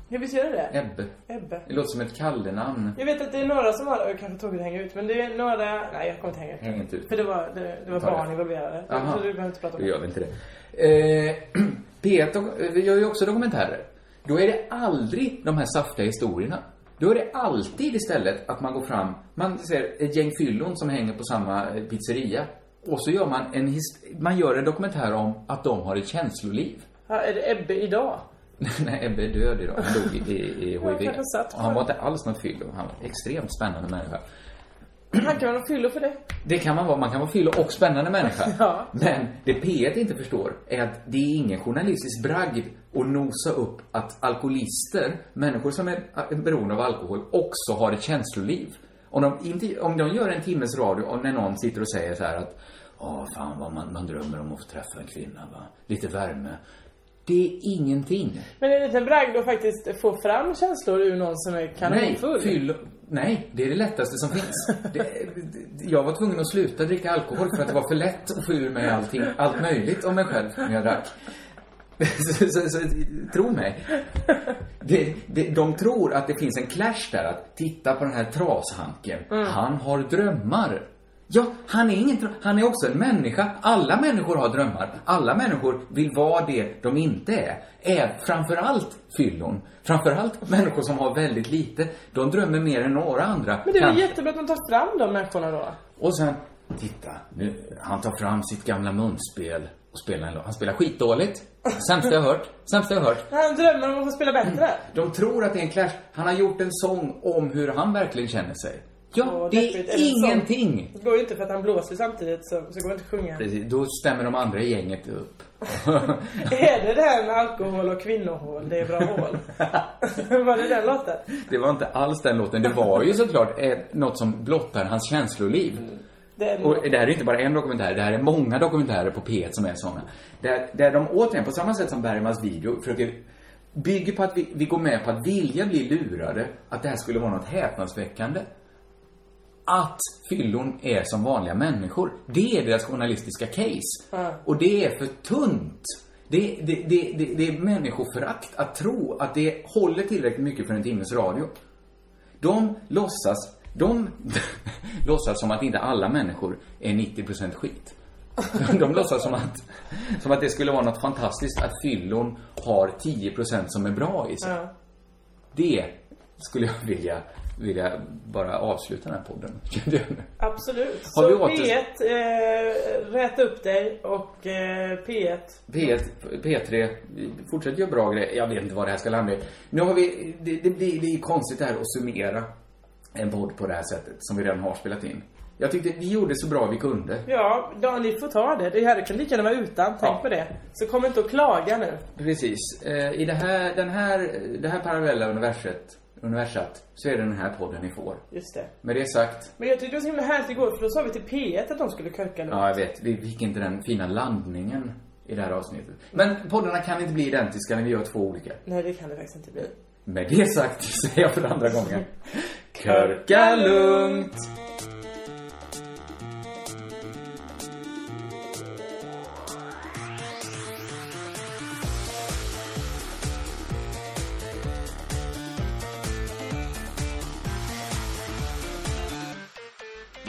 Ja, visst gör det det? Ebbe. Ebbe. Det låter som ett kallenamn. Jag vet att det är några som har, jag kanske tog det hänga ut, men det är några, nej jag kommer inte hänga ut. Häng inte ut. För det var, det, det var Ta barn involverade. Så du behöver inte prata om Då det. gör vi inte det. Eh, P1 dok- vi gör ju också dokumentärer. Då är det aldrig de här saftiga historierna. Då är det alltid istället att man går fram, man ser ett gäng fyllon som hänger på samma eh, pizzeria. Och så gör man en, man gör en dokumentär om att de har ett känsloliv. Ja, är det Ebbe idag? Nej, Ebbe är död idag. Han dog i, i, Ja, HIV. Och han var inte alls något fyllo. Han var en extremt spännande människa. Han kan vara fyllo för det. Det kan man vara. Man kan vara fyllo och spännande människa. Ja. Men det P1 inte förstår är att det är ingen journalistisk bragd att nosa upp att alkoholister, människor som är beroende av alkohol, också har ett känsloliv. Om de, inte, om de gör en timmes radio och när någon sitter och säger så här att Åh, fan vad man, man drömmer om att få träffa en kvinna, va? Lite värme. Det är ingenting. Men är det inte en bragd att faktiskt få fram känslor ur någon som är Nej, kanonfull? fyll, nej, det är det lättaste som finns. Det, det- jag var tvungen att sluta dricka alkohol för att det var för lätt att få ur mig allting, allt möjligt om mig själv när jag drack. Så, så, så, tro mig. Det, det, de tror att det finns en clash där, att titta på den här trashanken. Mm. Han har drömmar. Ja, han är ingen Han är också en människa. Alla människor har drömmar. Alla människor vill vara det de inte är. är framförallt fyllon. Framförallt människor som har väldigt lite. De drömmer mer än några andra. Men det är väl jättebra att man tar fram de människorna då? Och sen, titta, nu, han tar fram sitt gamla munspel och spelar en låt. Han spelar skitdåligt. Sämsta jag hört. Sämsta jag hört. Han drömmer om att få spela bättre. De tror att det är en clash. Han har gjort en sång om hur han verkligen känner sig. Ja, det är ingenting. Det går ju inte för att han blåser samtidigt så, så går det inte att sjunga. Precis, då stämmer de andra i gänget upp. Är det med alkohol och kvinnohål, det är bra hål? Var det den låten? Det var inte alls den låten. Det var ju såklart eh, något som blottar hans känsloliv. Den, Och det här är inte bara en dokumentär, det här är många dokumentärer på P1 som är såna. Där, där de återigen, på samma sätt som Bergmans video, försöker bygger på att vi, vi går med på att vilja bli lurade, att det här skulle vara något häpnadsväckande. Att fyllon är som vanliga människor. Det är deras journalistiska case. Ja. Och det är för tunt. Det, det, det, det, är människoförakt att tro att det håller tillräckligt mycket för en timmes radio. De låtsas, de låtsas som att inte alla människor är 90% skit. De låtsas som att, som att det skulle vara något fantastiskt att fyllon har 10% som är bra i sig. Ja. Det skulle jag vilja, vilja bara avsluta den här podden. Absolut. Har Så vi åter- P1, eh, rätt upp dig och eh, P1. P1, P3, fortsätt göra bra grejer. Jag vet inte vad det här ska landa i. Nu har vi, det, det, blir- det är konstigt det här att summera. en podd på det här sättet, som vi redan har spelat in. Jag tyckte vi gjorde så bra vi kunde. Ja, ja, ni får ta det. Det här kan lika gärna vara utan. Tänk på det. Så kom inte och klaga nu. Precis. Eh, I det här, den här, det här parallella universet, universat, så är det den här podden ni får. Just det. Med det sagt, Men jag tyckte det var så himla härligt igår för då sa vi till P1 att de skulle köka lugnt. ja jag vet, vi fick inte den fina landningen i det här avsnittet. Men poddarna kan inte bli identiska när vi gör två olika. Nej, det kan det faktiskt inte bli. Med det sagt säger jag för andra gången. Körka lugnt!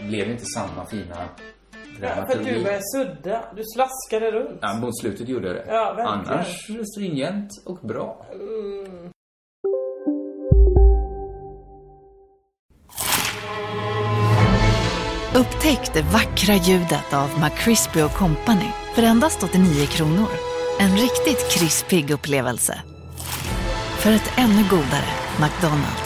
Blev inte samma fina Ja, för du började sudda. Du slaskade runt. Ja, mot slutet gjorde jag det. Ja, verkligen. Annars stringent och bra. Mm. Upptäck det vackra ljudet av McCrispy Company för endast 89 kronor. En riktigt krispig upplevelse. För ett ännu godare McDonalds.